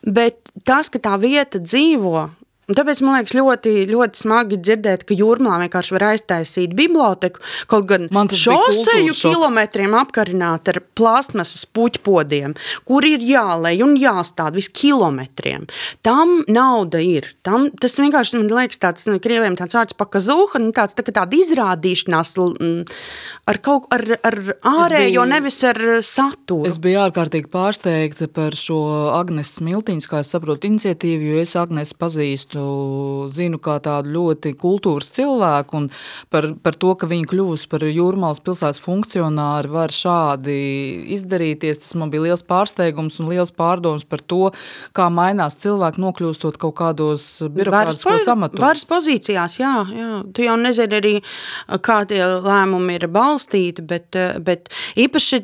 Bet tas, ka tā vieta dzīvo, Un tāpēc man liekas ļoti, ļoti smagi dzirdēt, ka jūrmā vienkārši var aiztaisīt biblioteku, kaut gan šoseju kilometriem apkarināt ar plastmasas puķpodiem, kur ir jālej un jāstād vis kilometriem. Tam nauda ir. Tam, tas vienkārši man liekas tāds, nu, krieviem tāds vārds pakazūha, nu, tāds tā, tāda izrādīšanās ar kaut ar, ar ārējo, biju, nevis ar saturu. Es biju ārkārtīgi pārsteigta par šo Agnes Smiltiņas, kā es saprotu, iniciatīvu, jo es Agnes pazīstu zinu kā tādu ļoti kultūras cilvēku un par, par to, ka viņa kļūs par jūrmālas pilsētas funkcionāri var šādi izdarīties. Tas man bija liels pārsteigums un liels pārdoms par to, kā mainās cilvēki nokļūstot kaut kādos birokrātiskos amatos. Varas pozīcijās, jā, jā. Tu jau nezini arī, kā tie lēmumi ir balstīti, bet, bet īpaši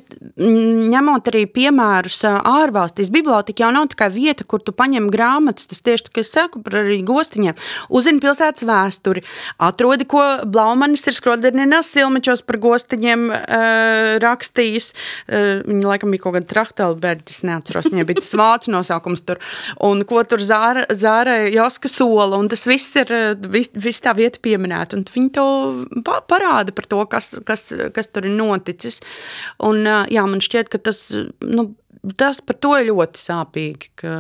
ņemot arī piemērus ārvalstīs, biblioteka jau nav tikai vieta, kur tu paņem grāmatas, tas tieši, ka es saku par arī veltīti gostiņiem, uzzini pilsētas vēsturi, atrodi, ko Blaumanis ir Skroderninas silmečos par gostiņiem uh, rakstījis. Uh, viņa laikam bija kaut kāda Trachtelberģis, neatceros, viņai bija tas vācu nosaukums tur. Un ko tur Zāra, Zāra Joska sola, un tas viss ir, viss vis tā vieta pieminēta. Un viņi to parāda par to, kas, kas, kas tur ir noticis. Un jā, man šķiet, ka tas, nu, tas par to ir ļoti sāpīgi, ka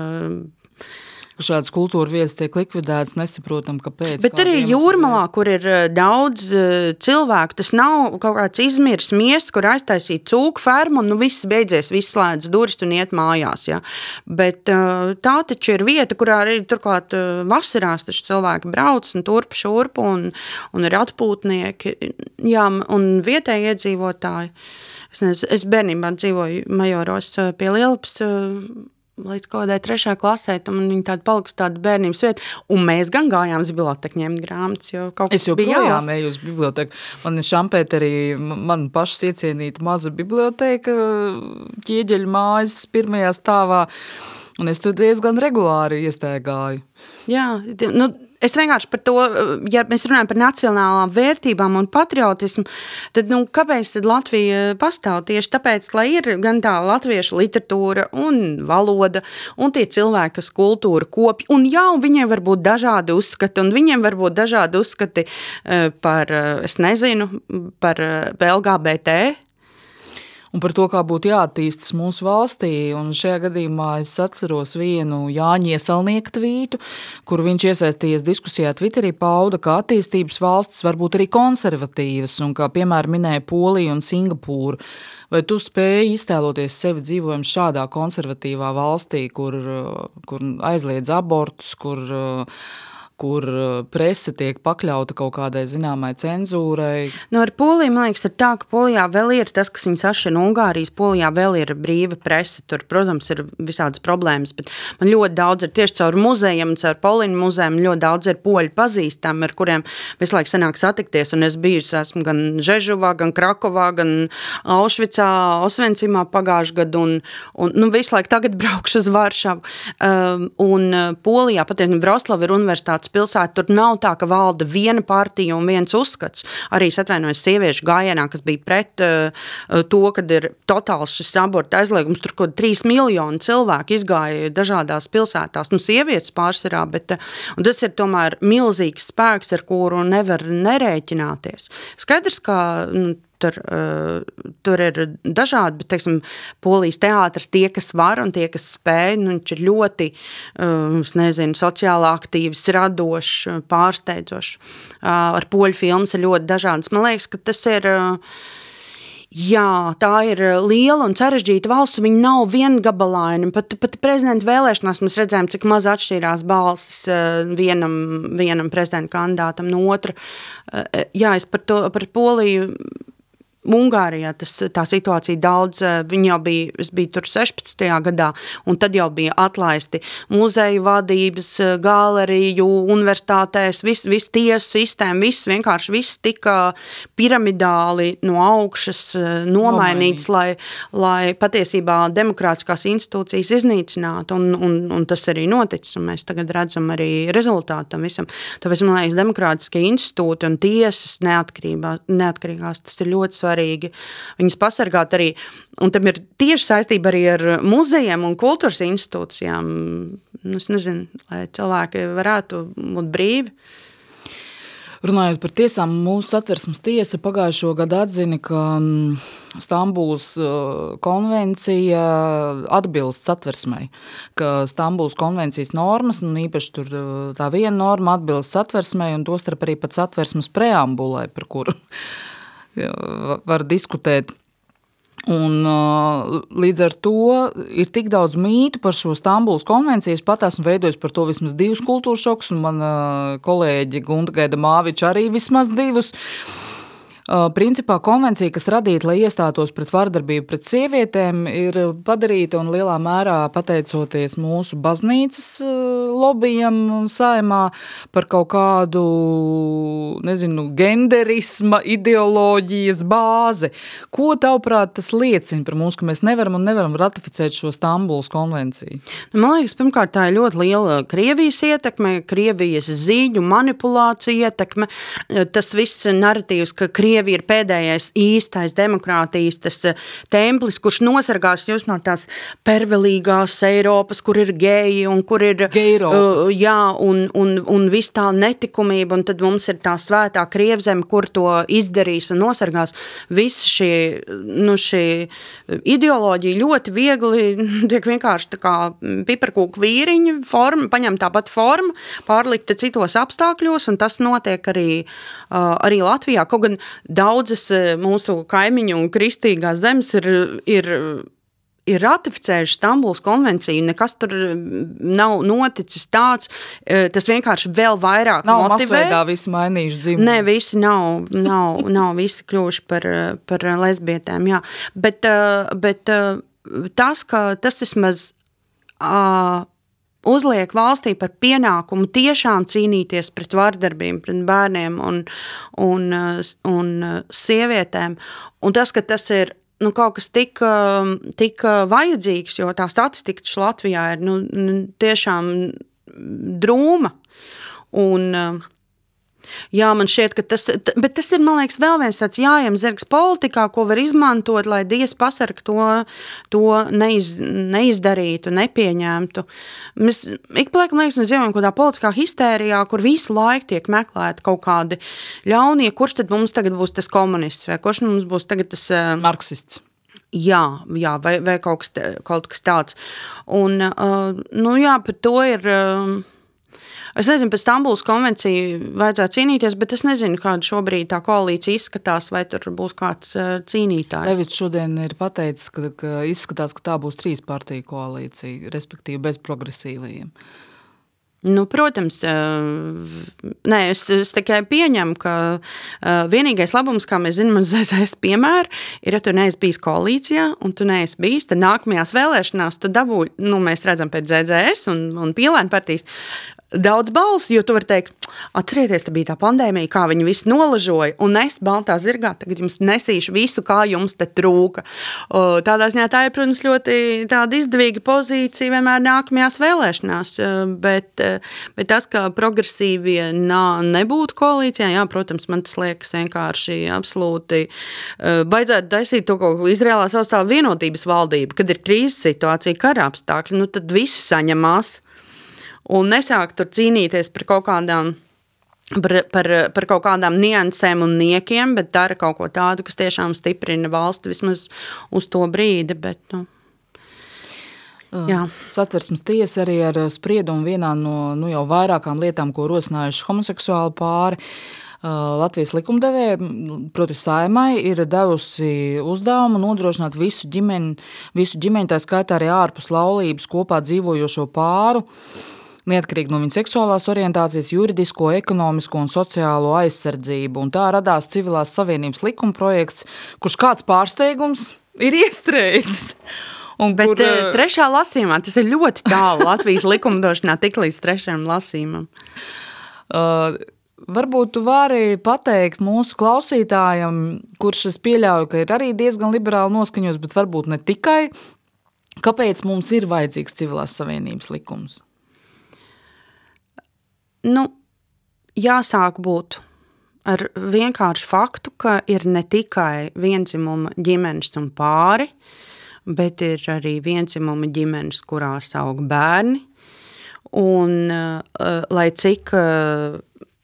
šādas kultūra vietas tiek likvidētas, nesaprotam, kāpēc. Bet arī jūrmalā, kur ir eh, daudz eh, cilvēku, tas nav kaut kāds izmirs miests, kur aiztaisīt cūku fermu un nu, viss beidzies, viss slēdz durvis un iet mājās. Ja? Bet eh, tā taču ir vieta, kurā arī turklāt vasarās cilvēki brauc un turp šurpu un, un ir atpūtnieki jā, un vietēji iedzīvotāji. Es, nezinu, es bērnībā dzīvoju Majoros pie Lielpas līdz kaut kādai trešajai klasē, tam viņa tāda palikusi tāda bērnības vieta. Un mēs gan gājām uz biblioteku ņemt grāmatas, jo kaut kas es bija jās. Es eju uz biblioteku. Man ir šampēterī, man pašas iecienīta maza biblioteka, ķieģeļu mājas pirmajā stāvā, un es tur diezgan regulāri iestaigāju. Jā, nu, es vienkārši par to, ja mēs runājam par nacionālām vērtībām un patriotismu, tad nu, kāpēc tad Latvija pastāv? Tieši tāpēc, lai ir gan tā latviešu literatūra un valoda, un tie cilvēki, kas kultūru kopj, un jā, un viņiem var būt dažādi uzskati, un viņiem var būt dažādi uzskati eh, par, eh, es nezinu, par eh, LGBT, un par to, kā būtu jāattīstas mūsu valstī. Un šajā gadījumā es atceros vienu Jāņa Iesalnieka tvītu, kur viņš iesaistījies diskusijā Twitterī, pauda, ka attīstības valstis var būt arī konservatīvas, un kā piemēram minēja Poliju un Singapūru. Vai tu spēji iztēloties sevi dzīvojumu šādā konservatīvā valstī, kur, kur aizliedz abortus, kur uh, kur uh, prese tiek pakļauta kaut kādai zināmai cenzūrai. Nu, ar Poliju man liekas, tā, ka Polijā vēl ir tas, kas viņus atšķir no Ungārijas. Polijā vēl ir brīva prese. Tur, protams, ir visādas problēmas, bet man ļoti daudz ir tieši caur muzejiem, caur Poliju muzejiem. Ļoti daudz ir poļu pazīstami, ar kuriem visu laiku sanāk satikties. Un es biju esmu gan Žežuvā, gan Krakovā, gan Aušvicā, Osvencimā pagājušajā gadā. Un, un nu, visu laiku tagad braukšu uz Varšavu. Um, un uh, Polijā patiesībā Vroslava ir universitātes pilsēta, tur nav tā, ka valda viena partija un viens uzskats. Arī es atvainojos sieviešu gājienā, kas bija pret uh, to, ka ir totāls šis abortu aizliegums. Tur kaut 3 miljoni cilvēku izgāja dažādās pilsētās, nu sievietes pārsvarā, bet uh, tas ir tomēr milzīgs spēks, ar kuru nevar nerēķināties. Skaidrs, ka nu, Tur, uh, tur ir dažādi, bet, teiksim, polijas teātris, tie, kas var un tie, kas spēj, nu, viņš ir ļoti, uh, nezinu, sociāli aktīvs, radošs, pārsteidzošs. Uh, ar poļu filmas ir ļoti dažādas. Man liekas, ka tas ir. Jā, tā ir liela un sarežģīta valsts. Viņa nav viengabalaina. Pat, pat prezidenta vēlēšanās mēs redzējām, cik maz atšķīrās balsis vienam, vienam prezidenta kandidātam no otra. Jā, es par, to, par Poliju Ungārijā tas, tā situācija daudz, eh, viņi jau bija, es biju tur 16. gadā, un tad jau bija atlaisti muzeju vadības, eh, galeriju, universitātēs, viss vis tiesu sistēma, viss vienkārši viss tika piramidāli no augšas eh, nomainīts, lai, lai patiesībā demokrātiskās institūcijas iznīcinātu, un, un, un tas arī noticis, un mēs tagad redzam arī rezultātu tam visam. Tāpēc, man liekas, demokrātiskie institūti un tiesas neatkarīgās, tas ir ļoti svarīgi svarīgi viņus pasargāt arī. Un tam ir tieši saistība arī ar muzejiem un kultūras institūcijām. Nu, es nezinu, lai cilvēki varētu būt brīvi. Runājot par tiesām, mūsu satversmes tiesa pagājušo gadu atzina, ka mm, Stambulas uh, konvencija atbilst satversmei, ka Stambulas konvencijas normas, un īpaši tur uh, tā viena norma atbilst satversmei, un tostarp arī pat satversmes preambulai, par kuru var diskutēt. Un, līdz ar to ir tik daudz mītu par šo Stambulas konvenciju. Es pat esmu veidojis par to vismaz divus kultūras šokus, un mana kolēģe Gunta Gaida Māviča arī vismaz divus. Principā konvencija, kas radīta, lai iestātos pret vardarbību pret sievietēm, ir padarīta un lielā mērā pateicoties mūsu baznīcas lobbyam saimā par kaut kādu, nezinu, genderisma ideoloģijas bāzi. Ko tavuprāt tas liecina par mums, ka mēs nevaram un nevaram ratificēt šo Stambulas konvenciju? Man liekas, pirmkārt, tā ir ļoti liela Krievijas ietekme, Krievijas zīņu manipulācija ietekme. Tas viss narratīvs, ka Krievija ir pēdējais īstais demokrātijas tas templis, kurš nosargās jūs no tās pervelīgās Eiropas, kur ir geji un kur ir Geiropas. uh, jā, un, un, un viss tā netikumība, un tad mums ir tā svētā Krievzeme, kur to izdarīs un nosargās. Viss šī, nu, šī ideoloģija ļoti viegli tiek vienkārši tā kā piparkūku vīriņa forma, paņem tāpat formu, pārlikta citos apstākļos, un tas notiek arī, uh, arī Latvijā. Kaut gan daudzas mūsu kaimiņu un kristīgās zemes ir, ir ir ratificējuši Stambulas konvenciju, nekas tur nav noticis tāds, tas vienkārši vēl vairāk nav motivē. Nav visi mainījuši dzimumu. Nē, visi nav, nav, nav visi kļuvuši par, par lesbietēm, jā. Bet, bet tas, ka tas vismaz uh, uzliek valstī par pienākumu tiešām cīnīties pret vardarbību, pret bērniem un, un, un sievietēm. Un tas, ka tas ir nu, kaut kas tik, tik vajadzīgs, jo tā statistika Latvijā ir nu, tiešām drūma. Un, Jā, man šķiet, ka tas, bet tas ir, man liekas, vēl viens tāds jājams zirgs politikā, ko var izmantot, lai Dievs pasarg to, to neiz, neizdarītu, nepieņemtu. Mēs ik pa laikam, liekas, mēs dzīvojam kādā politiskā histērijā, kur visu laiku tiek meklēti kaut kādi ļaunie, kurš tad mums tagad būs tas komunists, vai kurš mums būs tagad tas... Marksists. Jā, jā vai, vai kaut, kas, kaut kas tāds. Un, uh, nu jā, par to ir... Uh, Es nezinu, pēc Stambulas konvenciju vajadzētu cīnīties, bet es nezinu, kāda šobrīd tā koalīcija izskatās, vai tur būs kāds cīnītājs. Levits šodien ir pateicis, ka, ka izskatās, ka tā būs trīs partiju koalīcija, respektīvi bez progresīvajiem. Nu, protams, nē, es, es tikai pieņemu, ka vienīgais labums, kā mēs zinām, uz ZZS piemēra, ir, ja tu neesi bijis koalīcijā un tu neesi bijis, tad nākamajās vēlēšanās tu dabūji, nu, mēs redzam pēc ZZS un, un pielēna partijas, daudz balsu, jo tu vari teikt, atcerieties, tā bija tā pandēmija, kā viņi visi nolažoja, un es baltā zirgā tagad jums nesīšu visu, kā jums te trūka. Tādā ziņā tā ir, protams, ļoti izdevīga pozīcija vienmēr nākamajās vēlēšanās, bet, bet tas, ka progresīvie nā, nebūtu koalīcijā, jā, protams, man tas liekas vienkārši absolūti, baidzētu taisīt to ko Izrēlā savstāv vienotības valdību, kad ir krīzes situācija, karāpstākļi, nu tad visi saņemās un nesāk tur cīnīties par kaut kādām. Par, par, par kaut kādām niansēm un niekiem, bet dara kaut ko tādu, kas tiešām stiprina valsti vismaz uz to brīdi. Bet, nu, Jā. Satversmes tiesa arī ar spriedumu vienā no nu, jau vairākām lietām, ko rosinājuši homoseksuāli pāri. Latvijas likumdevēja, proti, saimai ir devusi uzdevumu nodrošināt visu ģimeni, visu ģimeni, tā skaitā arī ārpus laulības kopā dzīvojošo pāru neatkarīgi no viņa seksuālās orientācijas, juridisko, ekonomisko un sociālo aizsardzību. Un tā radās civilās savienības likuma projekts, kurš kāds pārsteigums ir iestrēdzis. Un Bet kur, uh, trešā lasījumā tas ir ļoti tālu Latvijas likumdošanā, tik līdz trešajam lasījumam. Uh, Varbūt tu vari pateikt mūsu klausītājam, kurš es pieļauju, ka ir arī diezgan liberāli noskaņots, bet varbūt ne tikai, kāpēc mums ir vajadzīgs civilās savienības likums? Nu, jāsāk būt ar vienkāršu faktu, ka ir ne tikai vienzimuma ģimenes un pāri, bet ir arī vienzimuma ģimenes, kurās aug bērni. Un, uh, lai cik uh,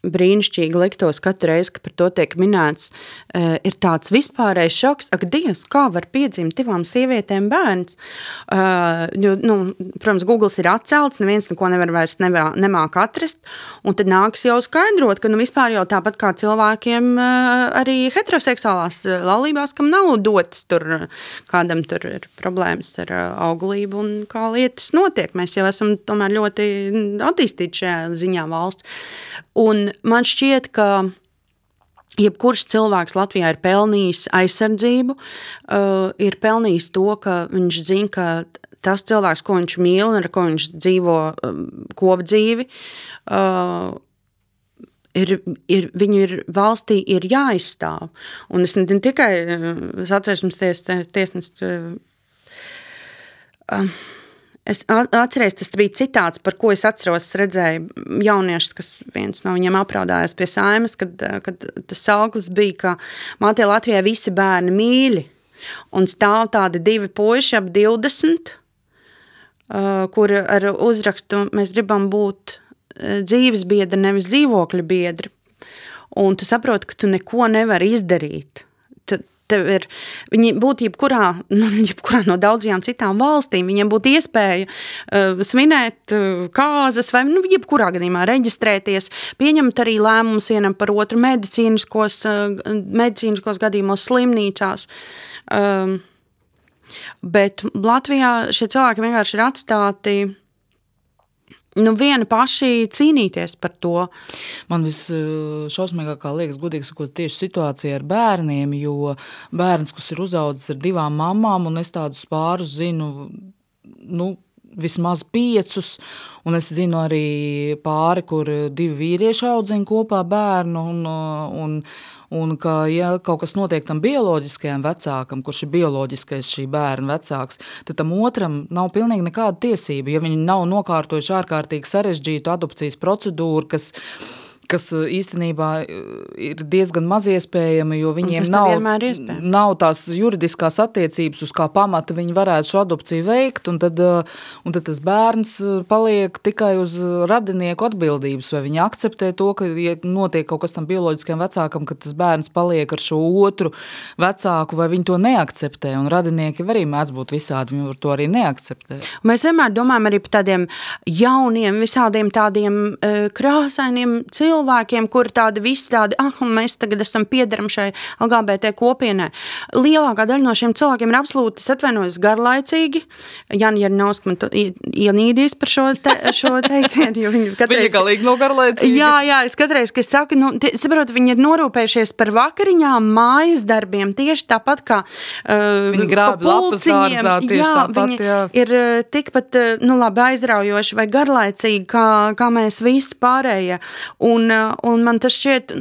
brīnišķīgi liktos katru reizi, kad par to tiek minēts, uh, ir tāds vispārējais šoks, ak, Dievs, kā var piedzimt divām sievietēm bērns. Uh, jo, nu, protams, Google ir atcelts, neviens neko nevar vairs nevā, nemāk atrast, un tad nāks jau skaidrot, ka nu, vispār jau tāpat kā cilvēkiem uh, arī heteroseksuālās laulībās, kam nav dots tur, kādam tur ir problēmas ar auglību un kā lietas notiek. Mēs jau esam tomēr ļoti attīstīti šajā ziņā valsts. Un man šķiet, ka jebkurš cilvēks Latvijā ir pelnījis aizsardzību, uh, ir pelnījis to, ka viņš zina, ka tas cilvēks, ko viņš mīl un ar ko viņš dzīvo um, kopdzīvi, uh, ir, ir, viņu ir valstī ir jāizstāv. Un es ne tikai satversmes ties, tiesnes. Uh, Es atceros, tas bija citāts, par ko es atceros. Es redzēju jauniešus, kas viens no viņiem apraudājās pie saimas, kad, kad tas auglis bija, ka Mātē Latvijā visi bērni mīļi. Un stāv tādi divi puiši ap 20, kur ar uzrakstu mēs gribam būt dzīves biedri, nevis dzīvokļa biedri. Un tu saproti, ka tu neko nevari izdarīt tev ir, viņi būtu jebkurā, nu, jebkurā no daudzajām citām valstīm, viņiem būtu iespēja uh, svinēt uh, kāzas vai, nu, jebkurā gadījumā reģistrēties, pieņemt arī lēmumus vienam par otru medicīniskos, uh, medicīniskos gadījumos slimnīcās. Um, bet Latvijā šie cilvēki vienkārši ir atstāti nu, viena paši cīnīties par to. Man visšausmīgākā liekas, godīgi sakot, tieši situācija ar bērniem, jo bērns, kas ir uzaudzis ar divām mamām, un es tādus pārus zinu, nu, vismaz piecus, un es zinu arī pāri, kur divi vīrieši audzina kopā bērnu, un, un, Un ka, ja kaut kas notiek tam bioloģiskajam vecākam, kurš ir bioloģiskais šī bērna vecāks, tad tam otram nav pilnīgi nekāda tiesība. Ja viņi nav nokārtojuši ārkārtīgi sarežģītu adopcijas procedūru, kas kas uh, īstenībā uh, ir diezgan maz iespējami, jo viņiem nav, nav tās juridiskās attiecības, uz kā pamata viņi varētu šo adopciju veikt, un tad, uh, un tad tas bērns paliek tikai uz radinieku atbildības, vai viņi akceptē to, ka, ja notiek kaut kas tam bioloģiskajam vecākam, ka tas bērns paliek ar šo otru vecāku, vai viņi to neakceptē, un radinieki arī mēdz būt visādi, viņi var to arī neakceptē. Mēs vienmēr domājam arī par tādiem jauniem, visādiem tādiem uh, krāsainiem cilvēkiem, cilvēkiem, kuri tādi visi tādi, ah, mēs tagad esam piederam šai LGBT kopienai. Lielākā daļa no šiem cilvēkiem ir absolūti, es atvainojos, garlaicīgi. Jan Jernausks man ienīdīs par šo, te, šo teicienu, jo viņi katreiz... Viņa galīgi nav garlaicīgi. Jā, jā, es katreiz, kad saku, nu, saprotu, viņi ir norūpējušies par vakariņām, mājas darbiem, tieši tāpat kā uh, viņi grābi lapas dārzā, tieši jā, tāpat, jā. ir uh, tikpat, uh, nu labi, aizraujoši vai garlaicīgi, kā, kā mēs visi pārējie. Un Un, uh, un man tas šķiet,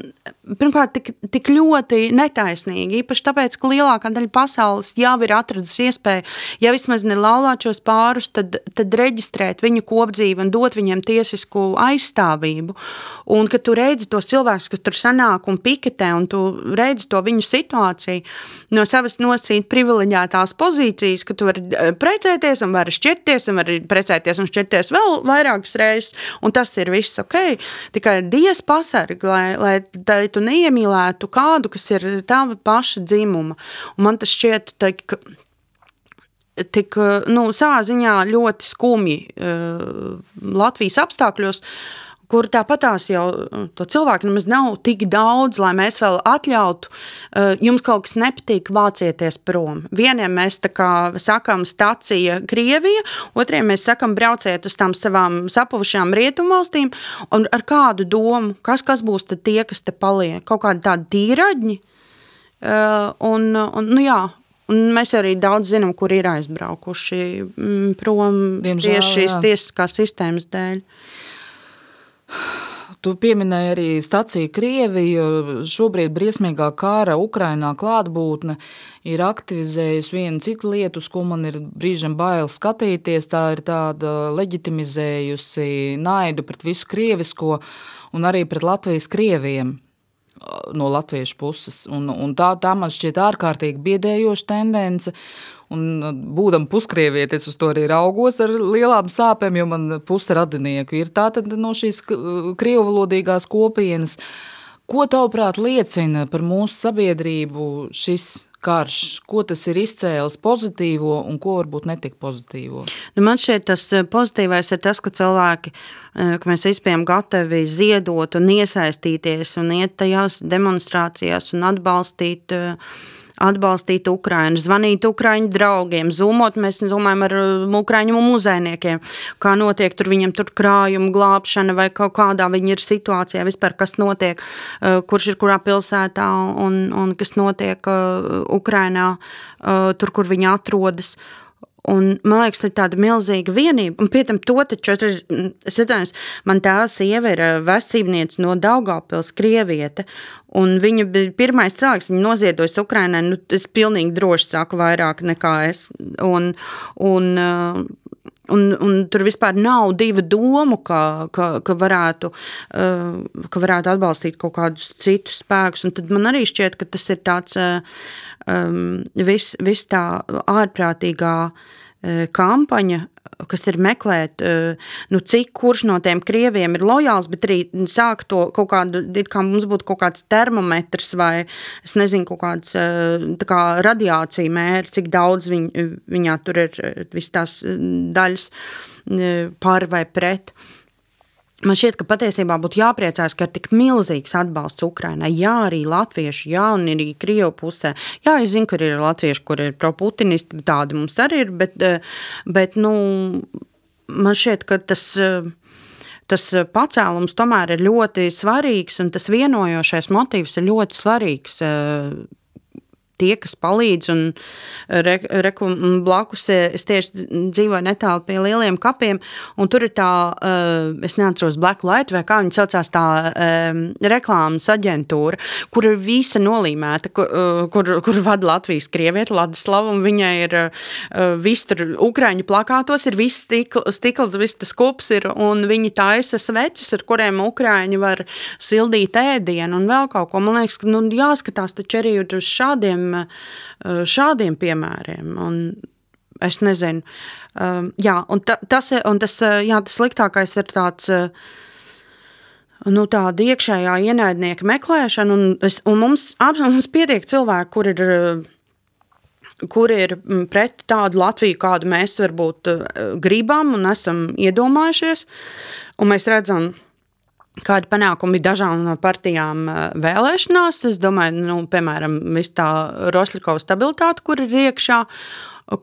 pirmkārt, tik, tik ļoti netaisnīgi. Īpaši tāpēc, ka lielākā daļa pasaules jau ir atradusi iespēju, ja vismaz ne laulāt šos pārus, tad, tad reģistrēt viņu kopdzīvi un dot viņiem tiesisku aizstāvību. Un kad tu redzi tos cilvēkus, kas tur sanāk un piketē, un tu redzi to viņu situāciju no savas nosīt privileģētās pozīcijas, ka tu vari uh, precēties un vari šķirties, un vari precēties un šķirties vēl vairākas reizes, un tas ir viss ok. Tikai dievs pasarg, lai, lai, lai tu neiemīlētu kādu, kas ir tava paša dzimuma. Un man tas šķiet, teik, tik, nu, savā ziņā ļoti skumji uh, Latvijas apstākļos, uh, kur tāpatās jau uh, to cilvēku nemaz nav tik daudz, lai mēs vēl atļautu, uh, jums kaut kas nepatīk, vācieties prom. Vieniem mēs sakām stacija Krievija, otriem mēs sakam brauciet uz tām savām sapuvušām rietumvalstīm, un ar kādu domu, kas, kas būs tie, kas te paliek, kaut kādi tādi tīraģņi, uh, un, un nu jā, Un mēs arī daudz zinām, kur ir aizbraukuši mm, prom Diemžēl, tieši šīs tiesiskās sistēmas dēļ. Tu pieminēji arī staciju Krieviju. Šobrīd briesmīgā kara Ukrainā klātbūtne ir aktivizējusi vienu citu lietu, uz ko man ir brīžam bail skatīties. Tā ir tāda leģitimizējusi naidu pret visu krievisko un arī pret Latvijas krieviem no latviešu puses. Un, un tā, tā man šķiet ārkārtīgi biedējoša tendence. Un, uh, būdam puskrievietis, uz to arī raugos ar lielām sāpēm, jo man puse radinieku ir tātad no šīs krievu valodīgās kopienas. Ko tavuprāt liecina par mūsu sabiedrību šis karš? Ko tas ir izcēlis pozitīvo un ko varbūt netik pozitīvo? Nu, man šķiet tas uh, pozitīvais ir tas, ka cilvēki, uh, ka mēs vispējām gatavi ziedot un iesaistīties un iet tajās demonstrācijās un atbalstīt uh, atbalstīt Ukrainu, zvanīt Ukraiņu draugiem, zumot, mēs domājam ar Ukraiņu muzejniekiem, kā notiek tur viņam tur krājumu glābšana vai kaut kādā viņi ir situācijā vispār, kas notiek, kurš ir kurā pilsētā un, un kas notiek Ukrainā, tur, kur viņi atrodas. Un, man liekas, tā ir tāda milzīga vienība. Un, pietam, to taču es, es atceros, man tā sieva ir vesībniece no Daugavpils, Krieviete. Un viņa bija pirmais cilvēks, viņa noziedojas Ukrainai. Nu, es pilnīgi droši saku vairāk nekā es. Un, un, Un, un tur vispār nav divu domu, ka, ka, ka, varētu, ka varētu atbalstīt kaut kādus citus spēkus. Un tad man arī šķiet, ka tas ir tāds um, vis, vis tā ārprātīgā uh, kampaņa, kas ir meklēt, uh, nu, cik kurš no tiem krieviem ir lojāls, bet arī sāk to kaut kādu, kā mums būtu kaut kāds termometrs vai, es nezinu, kaut kāds uh, tā kā radiācija mēri, cik daudz viņ, viņā tur ir vis tās daļas par vai pret. Uh, Man šķiet, ka patiesībā būtu jāpriecājas, ka ir tik milzīgs atbalsts Ukraiņai. Jā, arī latvieši, jā, un arī Krievijas pusē. Jā, es zinu, ka ir latvieši, kur ir pro-putinisti, tādi mums arī ir, bet, eh, bet nu, man šķiet, ka tas. Eh, tas pacēlums tomēr ir ļoti svarīgs, un tas vienojošais motīvs ir ļoti svarīgs eh, tie, kas palīdz. Un, re, re, blakus es tieši dzīvoju netālu pie lieliem kapiem, un tur ir tā, uh, es neatceros, Black Light vai kā viņi saucās, tā reklāmas aģentūra, kur ir visa nolīmēta, kur, kur, kur vada Latvijas krievieta, Ladislava, un viņai ir viss tur Ukraiņu plakātos, ir viss stikls, stikls, viss tas kops ir, un viņi taisa sveces, ar kuriem Ukraiņi var sildīt ēdienu un vēl kaut ko. Man liekas, ka nu, jāskatās taču arī uz šādiem Eh, šādiem piemēriem. Un es nezinu, eh, jā, un ta, tas, un tas, eh, jā, tas sliktākais ir tāds. Nu, tāda iekšējā ienaidnieka meklēšana, un, es, un mums, mums pietiek cilvēki, kur ir kur ir mm, pret tādu Latviju, kādu mēs varbūt gribam un esam iedomājušies. Un mēs redzam, kādi panākumi dažām no partijām eh, vēlēšanās. Es domāju, nu, piemēram, tā Rošļikova stabilitāte, kur ir iekšā,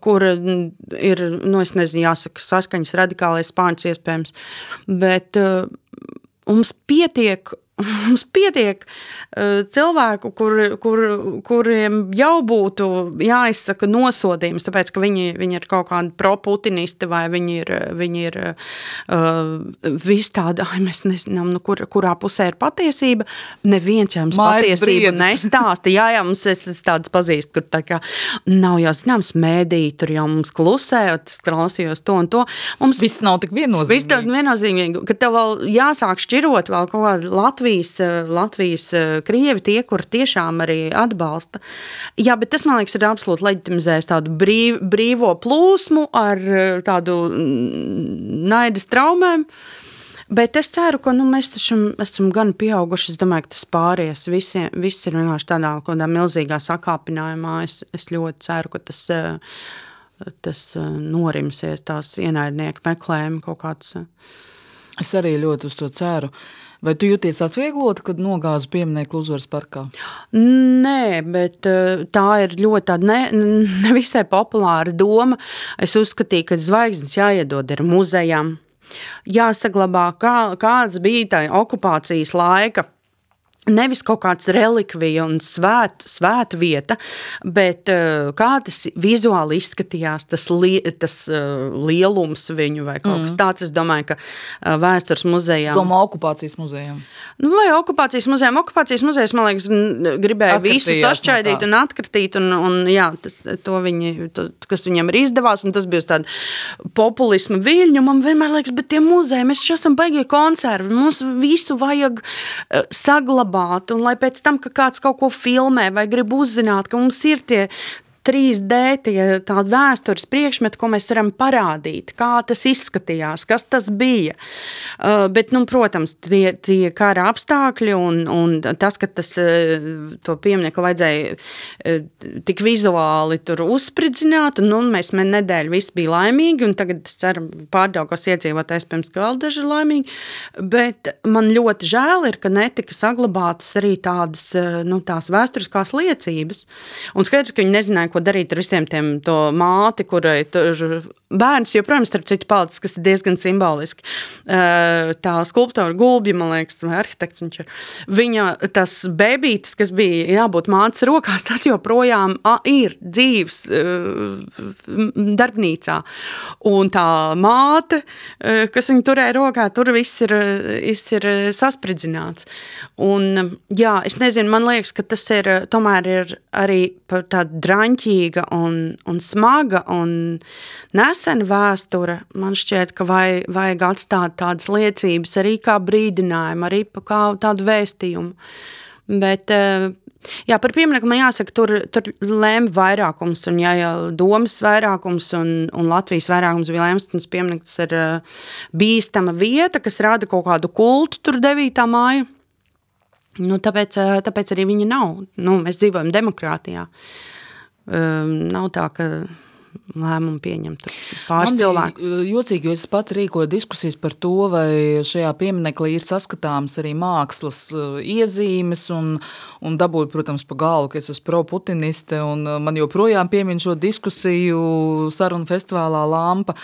kur mm, ir, nu, nezinu, jāsaka, saskaņas radikālais spārns iespējams, bet uh, mums pietiek Mums pietiek uh, cilvēku, kur, kur, kuriem jau būtu jāizsaka nosodījums, tāpēc ka viņi, viņi ir kaut kādi pro-putinisti vai viņi ir, viņi ir uh, visi tādi, ai, mēs nezinām, nu, kur, kurā pusē ir patiesība. Neviens jau mums Mājas patiesību briedis. nestāsta. Jā, jā, mums es, es tādas pazīstu, kur tā kā nav jau zināms mēdī, tur jau mums klusē, tas klausījos to un to. Mums viss nav tik viennozīmīgi. Viss nav viennozīmīgi, ka tev vēl jāsāk šķirot vēl kaut kādu Latviju Latvijas, eh, Latvijas eh, krievi, tie, kur tiešām arī atbalsta. Jā, bet tas, man liekas, ir absolūti leģitimizējis tādu brīv, brīvo plūsmu ar eh, tādu mm, naidas traumēm. Bet es ceru, ka nu, mēs taču esam gan pieauguši. Es domāju, ka tas pāries. Visi, visi ir vienkārši tādā, milzīgā sakāpinājumā. Es, es ļoti ceru, ka tas, tas norimsies, tās ienaidnieku meklējumi kaut kāds. Es arī ļoti uz to ceru. Vai tu jūties atvieglota, kad nogāzi pieminieku uzvaras parkā? Nē, bet eh, tā ir ļoti ne, nevisai populāra doma. Es uzskatīju, ka zvaigznes jāiedod ir muzejam. Jāsaglabā, kā, kāds bija tā okupācijas laika Nevis kaut kāds relikvija un svēta svēt vieta, bet uh, kā tas vizuāli izskatījās, tas, li, tas uh, lielums viņu vai kaut mm. kas tāds. Es domāju, ka uh, vēstures muzejā. Domā okupācijas muzejām. Nu, vai okupācijas muzejām? Okupācijas muzejs, man liekas, gribēja visus atšķaidīt no un atkritīt, un, un jā, tas, to viņi, to, kas viņam ir izdevās, un tas bija tāda populisma viļņu. Man vienmēr liekas, bet tie muzeji, mēs šeit esam baigie konservi, mums visu vajag saglabāt saglabāt, un lai pēc tam, kad kāds kaut ko filmē vai grib uzzināt, ka mums ir tie 3D, tie tādi vēstures priekšmeti, ko mēs varam parādīt, kā tas izskatījās, kas tas bija. Uh, bet, nu, protams, tie, tie kara apstākļi un, un tas, ka tas, uh, to pieminiektu vajadzēja uh, tik vizuāli tur uzspridzināt, nu, mēs nedēļu visi bija laimīgi, un tagad es ceru, pārdaugos iedzīvotājs pirms vēl daži laimīgi, bet man ļoti žēl ir, ka netika saglabātas arī tādas, nu, tās vēsturiskās liecības, un skaidrs, ka viņi nezināja, ko darīt ar visiem tiem māti, kurai tur bērns joprojām, starp citu, palicis, kas ir diezgan simboliski. Tā skulptora gulbja, man liekas, vai arhitekts viņš ir. Viņa tas bebītis, kas bija jābūt mātes rokās, tas joprojām ir dzīves darbnīcā. Un tā māte, kas viņu turēja rokā, tur viss ir, viss ir saspridzināts. Un, jā, es nezinu, man liekas, ka tas ir tomēr ir arī tāda draņķīga un, un smaga un nesena vēsture. Man šķiet, ka vai, vajag atstāt tādas liecības arī kā brīdinājumu, arī kā tādu vēstījumu. Bet, eh, jā, par pieminiektu man jāsaka, tur, tur lēma vairākums, un ja jau domas vairākums un, un Latvijas vairākums bija lēms, tas pieminekts ir eh, bīstama vieta, kas rada kaut kādu kultu tur 9. māju. Nu, tāpēc, eh, tāpēc arī viņa nav. Nu, mēs dzīvojam demokrātijā. Um, nav tā, ka lēmumu pieņemt pāris cilvēku. Jocīgi, jo es pat rīkoju diskusijas par to, vai šajā piemineklī ir saskatāms arī mākslas iezīmes un, un dabūju, protams, pa galu, ka es esmu pro-putiniste un man joprojām piemin šo diskusiju sarunu festivālā Lampa.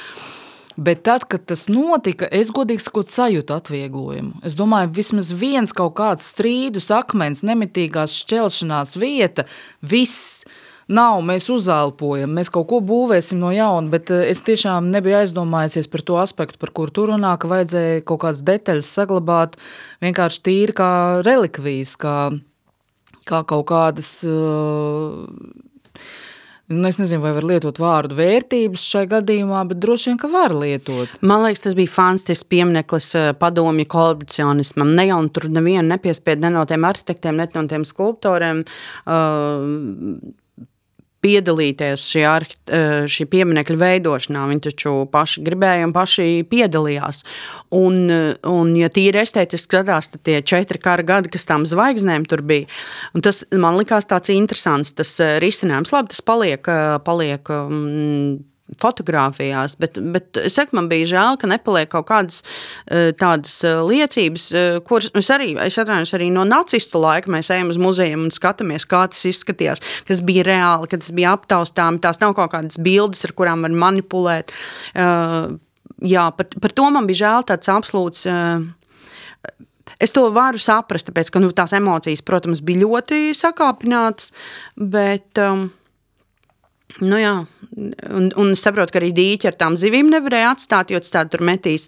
Bet tad, kad tas notika, es godīgi sakot, sajūtu atvieglojumu. Es domāju, vismaz viens kaut kāds strīdus akmens, nemitīgās šķelšanās vieta, viss nav, mēs uzelpojam, mēs kaut ko būvēsim no jauna, bet es tiešām nebiju aizdomājusies par to aspektu, par kuru tur runā, ka vajadzēja kaut kādas detaļas saglabāt vienkārši tīri kā relikvijas, kā, kā kaut kādas uh, Nu, es nezinu, vai var lietot vārdu vērtības šai gadījumā, bet droši vien, ka var lietot. Man liekas, tas bija fantastisks piemineklis eh, padomju kolaboracionismam. Ne jau tur nevienu nepiespied ne no tiem arhitektiem, ne no tiem skulptoriem. Uh, piedalīties šī, arhi, eh, šī pieminiekļa veidošanā. Viņi taču paši gribēja un paši piedalījās. Un, eh, un ja tīri estētiski skatās, tad tie četri kara gadi, kas tām zvaigznēm tur bija, tas man likās tāds interesants, tas eh, risinājums. Labi, tas paliek, paliek um, fotografijās, bet, bet es saku, man bija žēl, ka nepaliek kaut kādas eh, tādas eh, liecības, eh, kuras es arī, es atvainojos arī no nacistu laika, mēs ejam uz muzejiem un skatāmies, kā tas izskatījās, kas bija reāli, ka tas bija aptaustām, tās nav kaut kādas bildes, ar kurām var manipulēt. Jā, par, par to man bija žēl tāds absolūts Es to varu saprast, tāpēc, ka nu, tās emocijas, protams, bija ļoti sakāpinātas, bet um, Nu jā, un, un saprotu, ka arī dīķi ar tām zivīm nevarēja atstāt, jo tā tur metīs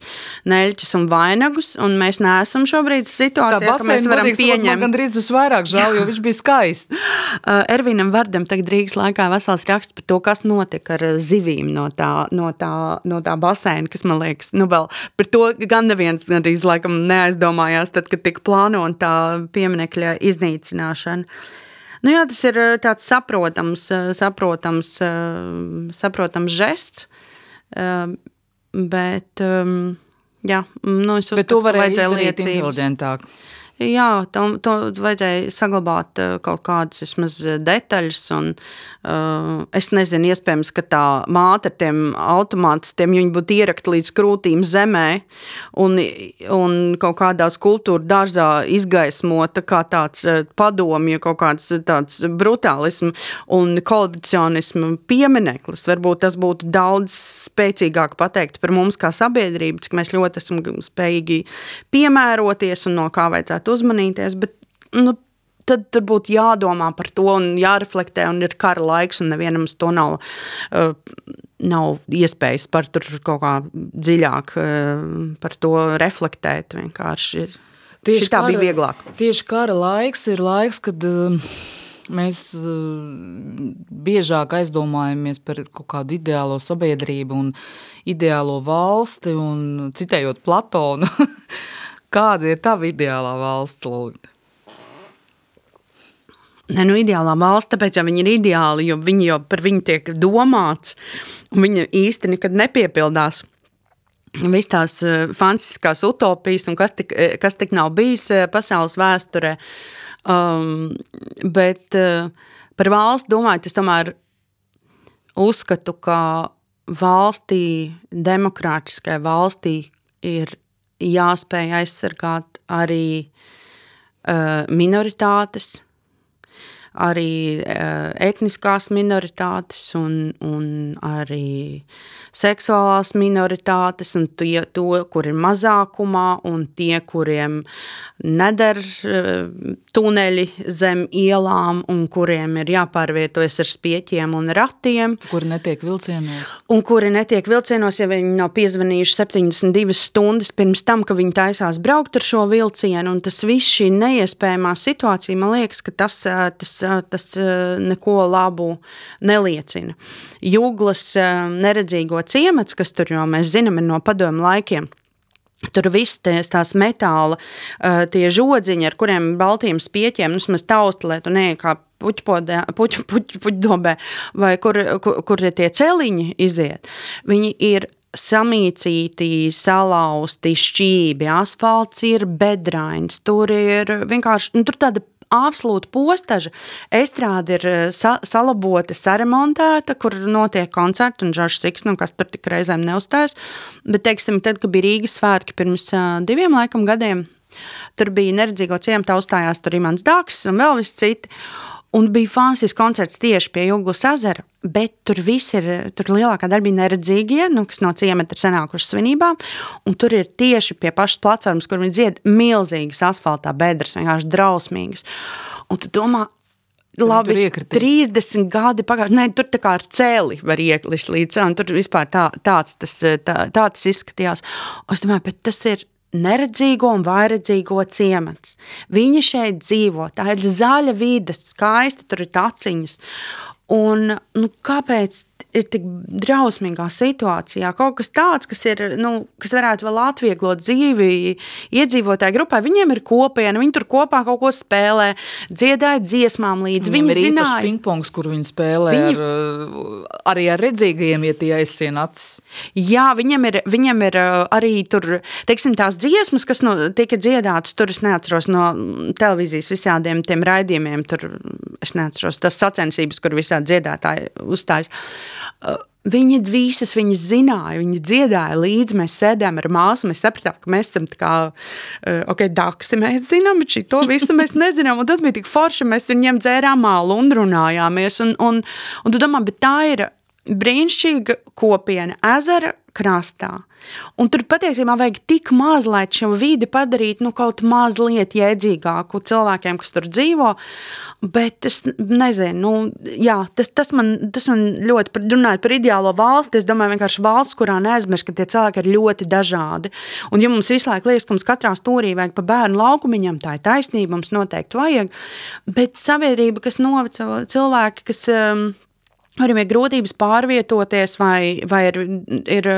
neļķis un vainagus, un mēs neesam šobrīd situācijā, ka mēs varam pieņemt. Man gandrīz uz vairāk žēl, jo viņš bija skaists. Uh, Ervīnam Vardam tagad Rīgas laikā vesels raksts par to, kas notika ar zivīm no tā, no tā, no tā basēna, kas man liekas, nu vēl par to gan neviens gandrīz laikam neaizdomājās, tad, kad tika plānota pieminekļa iznīcināšana. Nu, jā, tas ir eh, tāds saprotams, eh, saprotams, eh, saprotams žests, bet jā, nu, es uzskatu, varēja izdarīt liecības. Jā, tam vajadzēja saglabāt eh, kaut kādas vismaz eh, detaļas. Un, uh, es nezinu, iespējams, ka tā māte ar tiem automātiem būtu ierakta līdz krūtīm zemē un, un kaut kādā skulptūra dārzā izgaismota kā tāds padomju, kaut kāds tāds brutālismu un kolaboracionismu piemineklis. Varbūt tas būtu daudz spēcīgāk pateikt par mums kā sabiedrību, cik mēs ļoti esam spējīgi piemēroties un no kā vajadzētu uzmanīties, bet nu, tad, tad būtu jādomā par to un jāreflektē, un ir kara laiks, un nevienam to nav. Uh, Nav iespējas par to kaut kā dziļāk uh, par to reflektēt. Vienkārši tieši tā kara, bija vieglāk. Tieši kara laiks ir laiks, kad uh, mēs biežāk aizdomājamies par kaut kādu ideālo sabiedrību un ideālo valsti, un citējot Platonu, Kāda ir tava ideālā valsts lūgta? Ne, nu, ideālā valsts, tāpēc jau viņi ir ideāli, jo viņi jau par viņu tiek domāts, un viņa īsti nekad nepiepildās. Visas tās uh, fantastiskās utopijas, un kas tik, eh, kas tik nav bijis uh, pasaules vēsturē. Um, bet uh, par valsts domājot, es tomēr uzskatu, ka valstī, demokrātiskai valstī, ir jāspēj aizsargāt arī uh, minoritātes, arī uh, etniskās minoritātes un, un arī seksuālās minoritātes, un tie, to, kur ir mazākumā, un tie, kuriem neder uh, tuneļi zem ielām, un kuriem ir jāpārvietojas ar spieķiem un ratiem. Kuri netiek vilcienos. Un kuri netiek vilcienos, ja viņi nav piezvanījuši 72 stundas pirms tam, ka viņi taisās braukt ar šo vilcienu, un tas viss šī neiespējamā situācija, man liekas, ka tas, tas tas neko labu neliecina. Jūglas neredzīgo ciemats, kas tur jau mēs zinām no padomu laikiem, Tur viss tās, metāla, tie žodziņi, ar kuriem baltiem spieķiem, nu, vismaz tausta, lai tu neej kā puķpodē, puķ, puķ, puķdobē, vai kur, kur, kur tie celiņi iziet, viņi ir samīcīti, salauzti, šķībi, asfalts ir bedrains, tur ir vienkārši, nu, tur tāda absolūti postaža. Estrāde ir eh, sa salabota, saremontēta, kur notiek koncerti un žāžs siks, nu, kas tur tik reizēm neuzstājas. Bet, teiksim, tad, kad bija Rīgas svētki pirms uh, diviem laikam gadiem, tur bija neredzīgo ciemata uzstājās tur Imants Dāks un vēl viss citi. Un bija fantastisks koncerts tieši pie Jūglas ezera, bet tur viss ir, tur lielākā daļa bija neredzīgie, nu, kas no ciemata ir senākuši svinībām, un tur ir tieši pie pašas platformas, kur viņi dzied milzīgas asfaltā bedres, vienkārši drausmīgas. Un tu domā, Labi, 30 gadi pagājuši. Nē, tur tā kā ar cēli var iekļūt līdz celim. Tur vispār tā, tāds, tas, tā, tāds izskatījās. Es domāju, bet tas ir neredzīgo un vairedzīgo ciemats. Viņi šeit dzīvo, tā ir zaļa vide, skaista, tur ir taciņas. Un, nu, kāpēc ir tik drausmīgā situācijā. Kaut kas tāds, kas, ir, nu, kas varētu vēl atvieglot dzīvi iedzīvotāju grupai. Viņiem ir kopiena, viņi tur kopā kaut ko spēlē, dziedāja dziesmām līdzi. Viņiem viņi ir zināja, īpašs pingpongs, kur viņi spēlē viņi... ar, arī ar redzīgajiem, ja tie aizsien acis. Jā, viņiem ir, viņiem ir arī tur, teiksim, tās dziesmas, kas no, tika dziedātas, tur es neatceros no televīzijas visādiem tiem raidījumiem, tur es neatceros tas sacensības, kur visādi dziedātāji uzstājas. Viņi visas viņas zināja, viņi dziedāja līdzi. Mēs sēdējām ar māsu, mēs sapratām, ka mēs esam kā, ok, daksi mēs zinām, bet to visu mēs nezinām. Un tas bija tik forši, mēs viņiem dzērām mālu un runājāmies. Un, un, un tu domā, bet tā ir brīnišķīga kopiena ezera krastā. Un tur patiesībā vajag tik maz, lai šo vidi padarītu nu, kaut mazliet jēdzīgāku cilvēkiem, kas tur dzīvo. Bet es nezinu, nu, jā, tas, tas, man, tas man ļoti runājot par ideālo valsti. Es domāju, vienkārši valsts, kurā neaizmirst, ka tie cilvēki ir ļoti dažādi. Un, ja mums visu laiku liekas, ka mums katrā stūrī vajag pa bērnu laukumiņam, tā ir taisnība, mums noteikti vajag. Bet sabiedrība, kas noveco cilvēki, kas. Um, Viņam ir grūtības pārvietoties, vai, vai ir, ir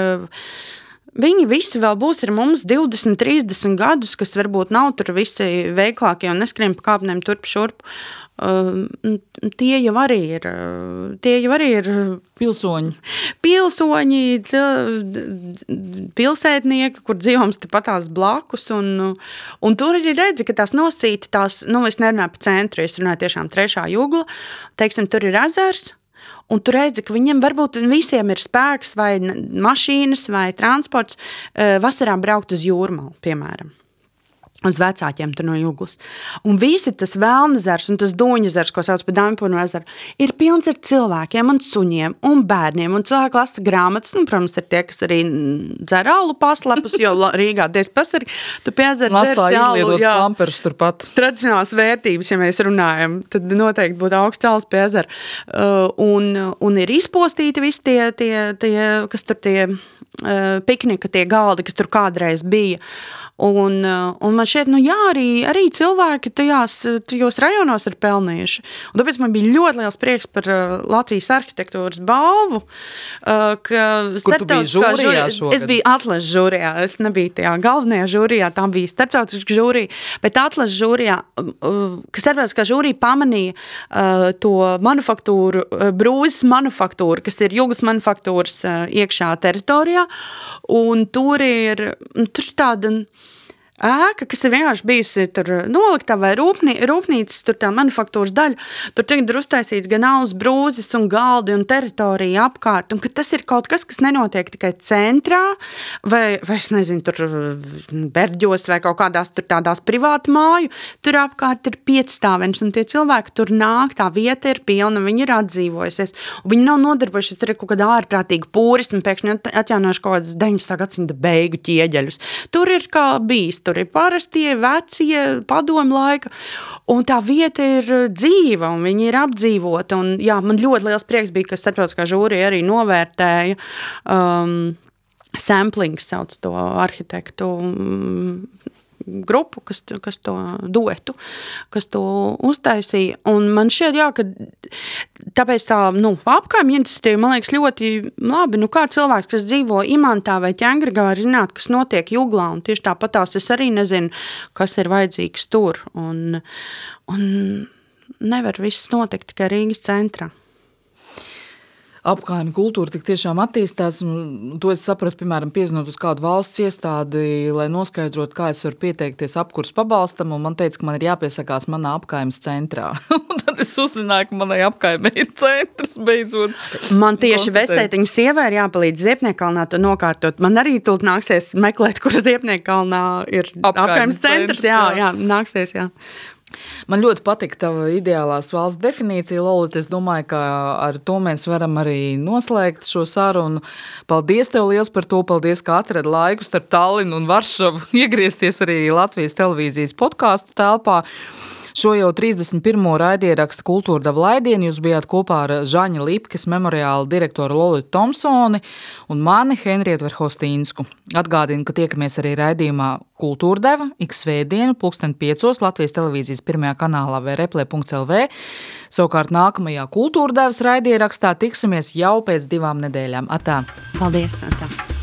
Viņi visi vēl būs ar mums 20, 30 gadus, kas varbūt nav tur visi veiklākie un neskrien pa kāpnēm turp šurp. Uh, tie jau arī ir, tie jau arī ir pilsoņi. Pilsoņi, pilsētnieki, kur dzīvojams tepatās blakus. Un, un tur ir redzi, ka tās nosīta, tās, nu, es nerunāju par centru, es runāju tiešām trešā jugla, teiksim, tur ir ezers, Un tu redzi, ka viņiem varbūt visiem ir spēks, vai mašīnas, vai transports eh, vasarā braukt uz jūrmālu, piemēram uz vecākiem no jūglas. Un visi tas vēlnezers un tas doņezers, ko sauc par Damponu ezeru, ir pilns ar cilvēkiem un suņiem un bērniem. Un cilvēki lasa grāmatas, nu, protams, ir tie, kas arī dzer alu paslepus, jo Rīgā diez pasargi, tu pie ezera dzersi alu. Turpat. Tradicionāls vērtības, ja mēs runājam, tad noteikti būtu augsts cels pie ezera. Uh, un, un ir izpostīti visi tie, tie, tie kas tur tie uh, piknika, tie galdi, kas tur kādreiz bija. Un, un man šķiet, nu jā, arī, arī cilvēki tajās, tajos rajonos ir pelnījuši. Un tāpēc man bija ļoti liels prieks par Latvijas arhitektūras balvu. Kur tu biji žūrijā šogad? Es biju atlases žūrijā, es nebiju tajā galvenajā žūrijā, tā bija starptautiska žūrija, bet atlases žūrijā, ka starptautiskā žūrija pamanīja to manufaktūru, brūzes manufaktūru, kas ir jūgas manufaktūras iekšā teritorijā, un tur ir, tur ir tāda, ēka, kas ir vienkārši bijusi tur nolikta vai rūpnī, rūpnīcas, tur tā manufaktūras daļa. Tur tagad ir uztaisīts gan alus brūzes un galdi un teritorija apkārt, un ka tas ir kaut kas, kas nenotiek tikai centrā vai, vai es nezinu, tur berģos vai kaut kādās tur tādās privātu māju, tur apkārt ir piecstāveņš, un tie cilvēki tur nāk, tā vieta ir pilna, viņi ir atdzīvojusies, un viņi nav nodarbojušies ar kaut kādu ārprātīgu pūrismu, pēkšņi atjaunojuši kaut kādus 19. gadsimta beigu ķieģeļus. Tur ir kā bijis, tur ir parastie, vecie, padomu laika. Un tā vieta ir dzīva, un viņi ir apdzīvota. Un, jā, man ļoti liels prieks bija, ka starptautiskā žūrija arī novērtēja. Um, Samplings sauc to arhitektu grupu, kas, kas to duetu, kas to uztaisīja. Un man šķiet, jā, ka tāpēc tā nu, apkaimē iniciatīva man liekas ļoti labi. Nu, kā cilvēks, kas dzīvo Imantā vai Ķengrigā, var zināt, kas notiek Juglā. Un tieši tāpat tās es arī nezinu, kas ir vajadzīgs tur. Un, un nevar viss notikt tikai Rīgas centrā apkaimē kultūra tik tiešām attīstās. To es sapratu, piemēram, piezinot uz kādu valsts iestādi, lai noskaidrotu, kā es varu pieteikties apkurs pabalstam. Man teica, ka man ir jāpiesakās manā apkaimes centrā. tad es uzzināju, ka manai apkaimē ir centrs beidzot. Man tieši vestētiņa sievai ir jāpalīdz Ziepniekalnā to nokārtot. Man arī tūlīt nāksies meklēt, kur Ziepniekalnā ir apkaimes centrs. centrs jā, jā, nāksies, jā. Man ļoti patīk tava ideālās valsts definīcija, Lolita. Es domāju, ka ar to mēs varam arī noslēgt šo sarunu. Paldies tev liels par to. Paldies, ka atradi laiku starp Tallinu un Varšavu iegriezties arī Latvijas televīzijas podkāstu telpā. Šo jau 31. raidierakstu kultūra dava laidienu jūs bijāt kopā ar Žaņa Lipkes memoriāla direktoru Lolitu Tomsoni un mani Henrietu Verhostīnsku. Atgādinu, ka tiekamies arī raidījumā Kultūra deva ik svētdienu pulksten piecos Latvijas televīzijas pirmajā kanālā vai replē.lv. Savukārt nākamajā kultūra devas raidierakstā tiksimies jau pēc divām nedēļām. Atā! Paldies! Atā.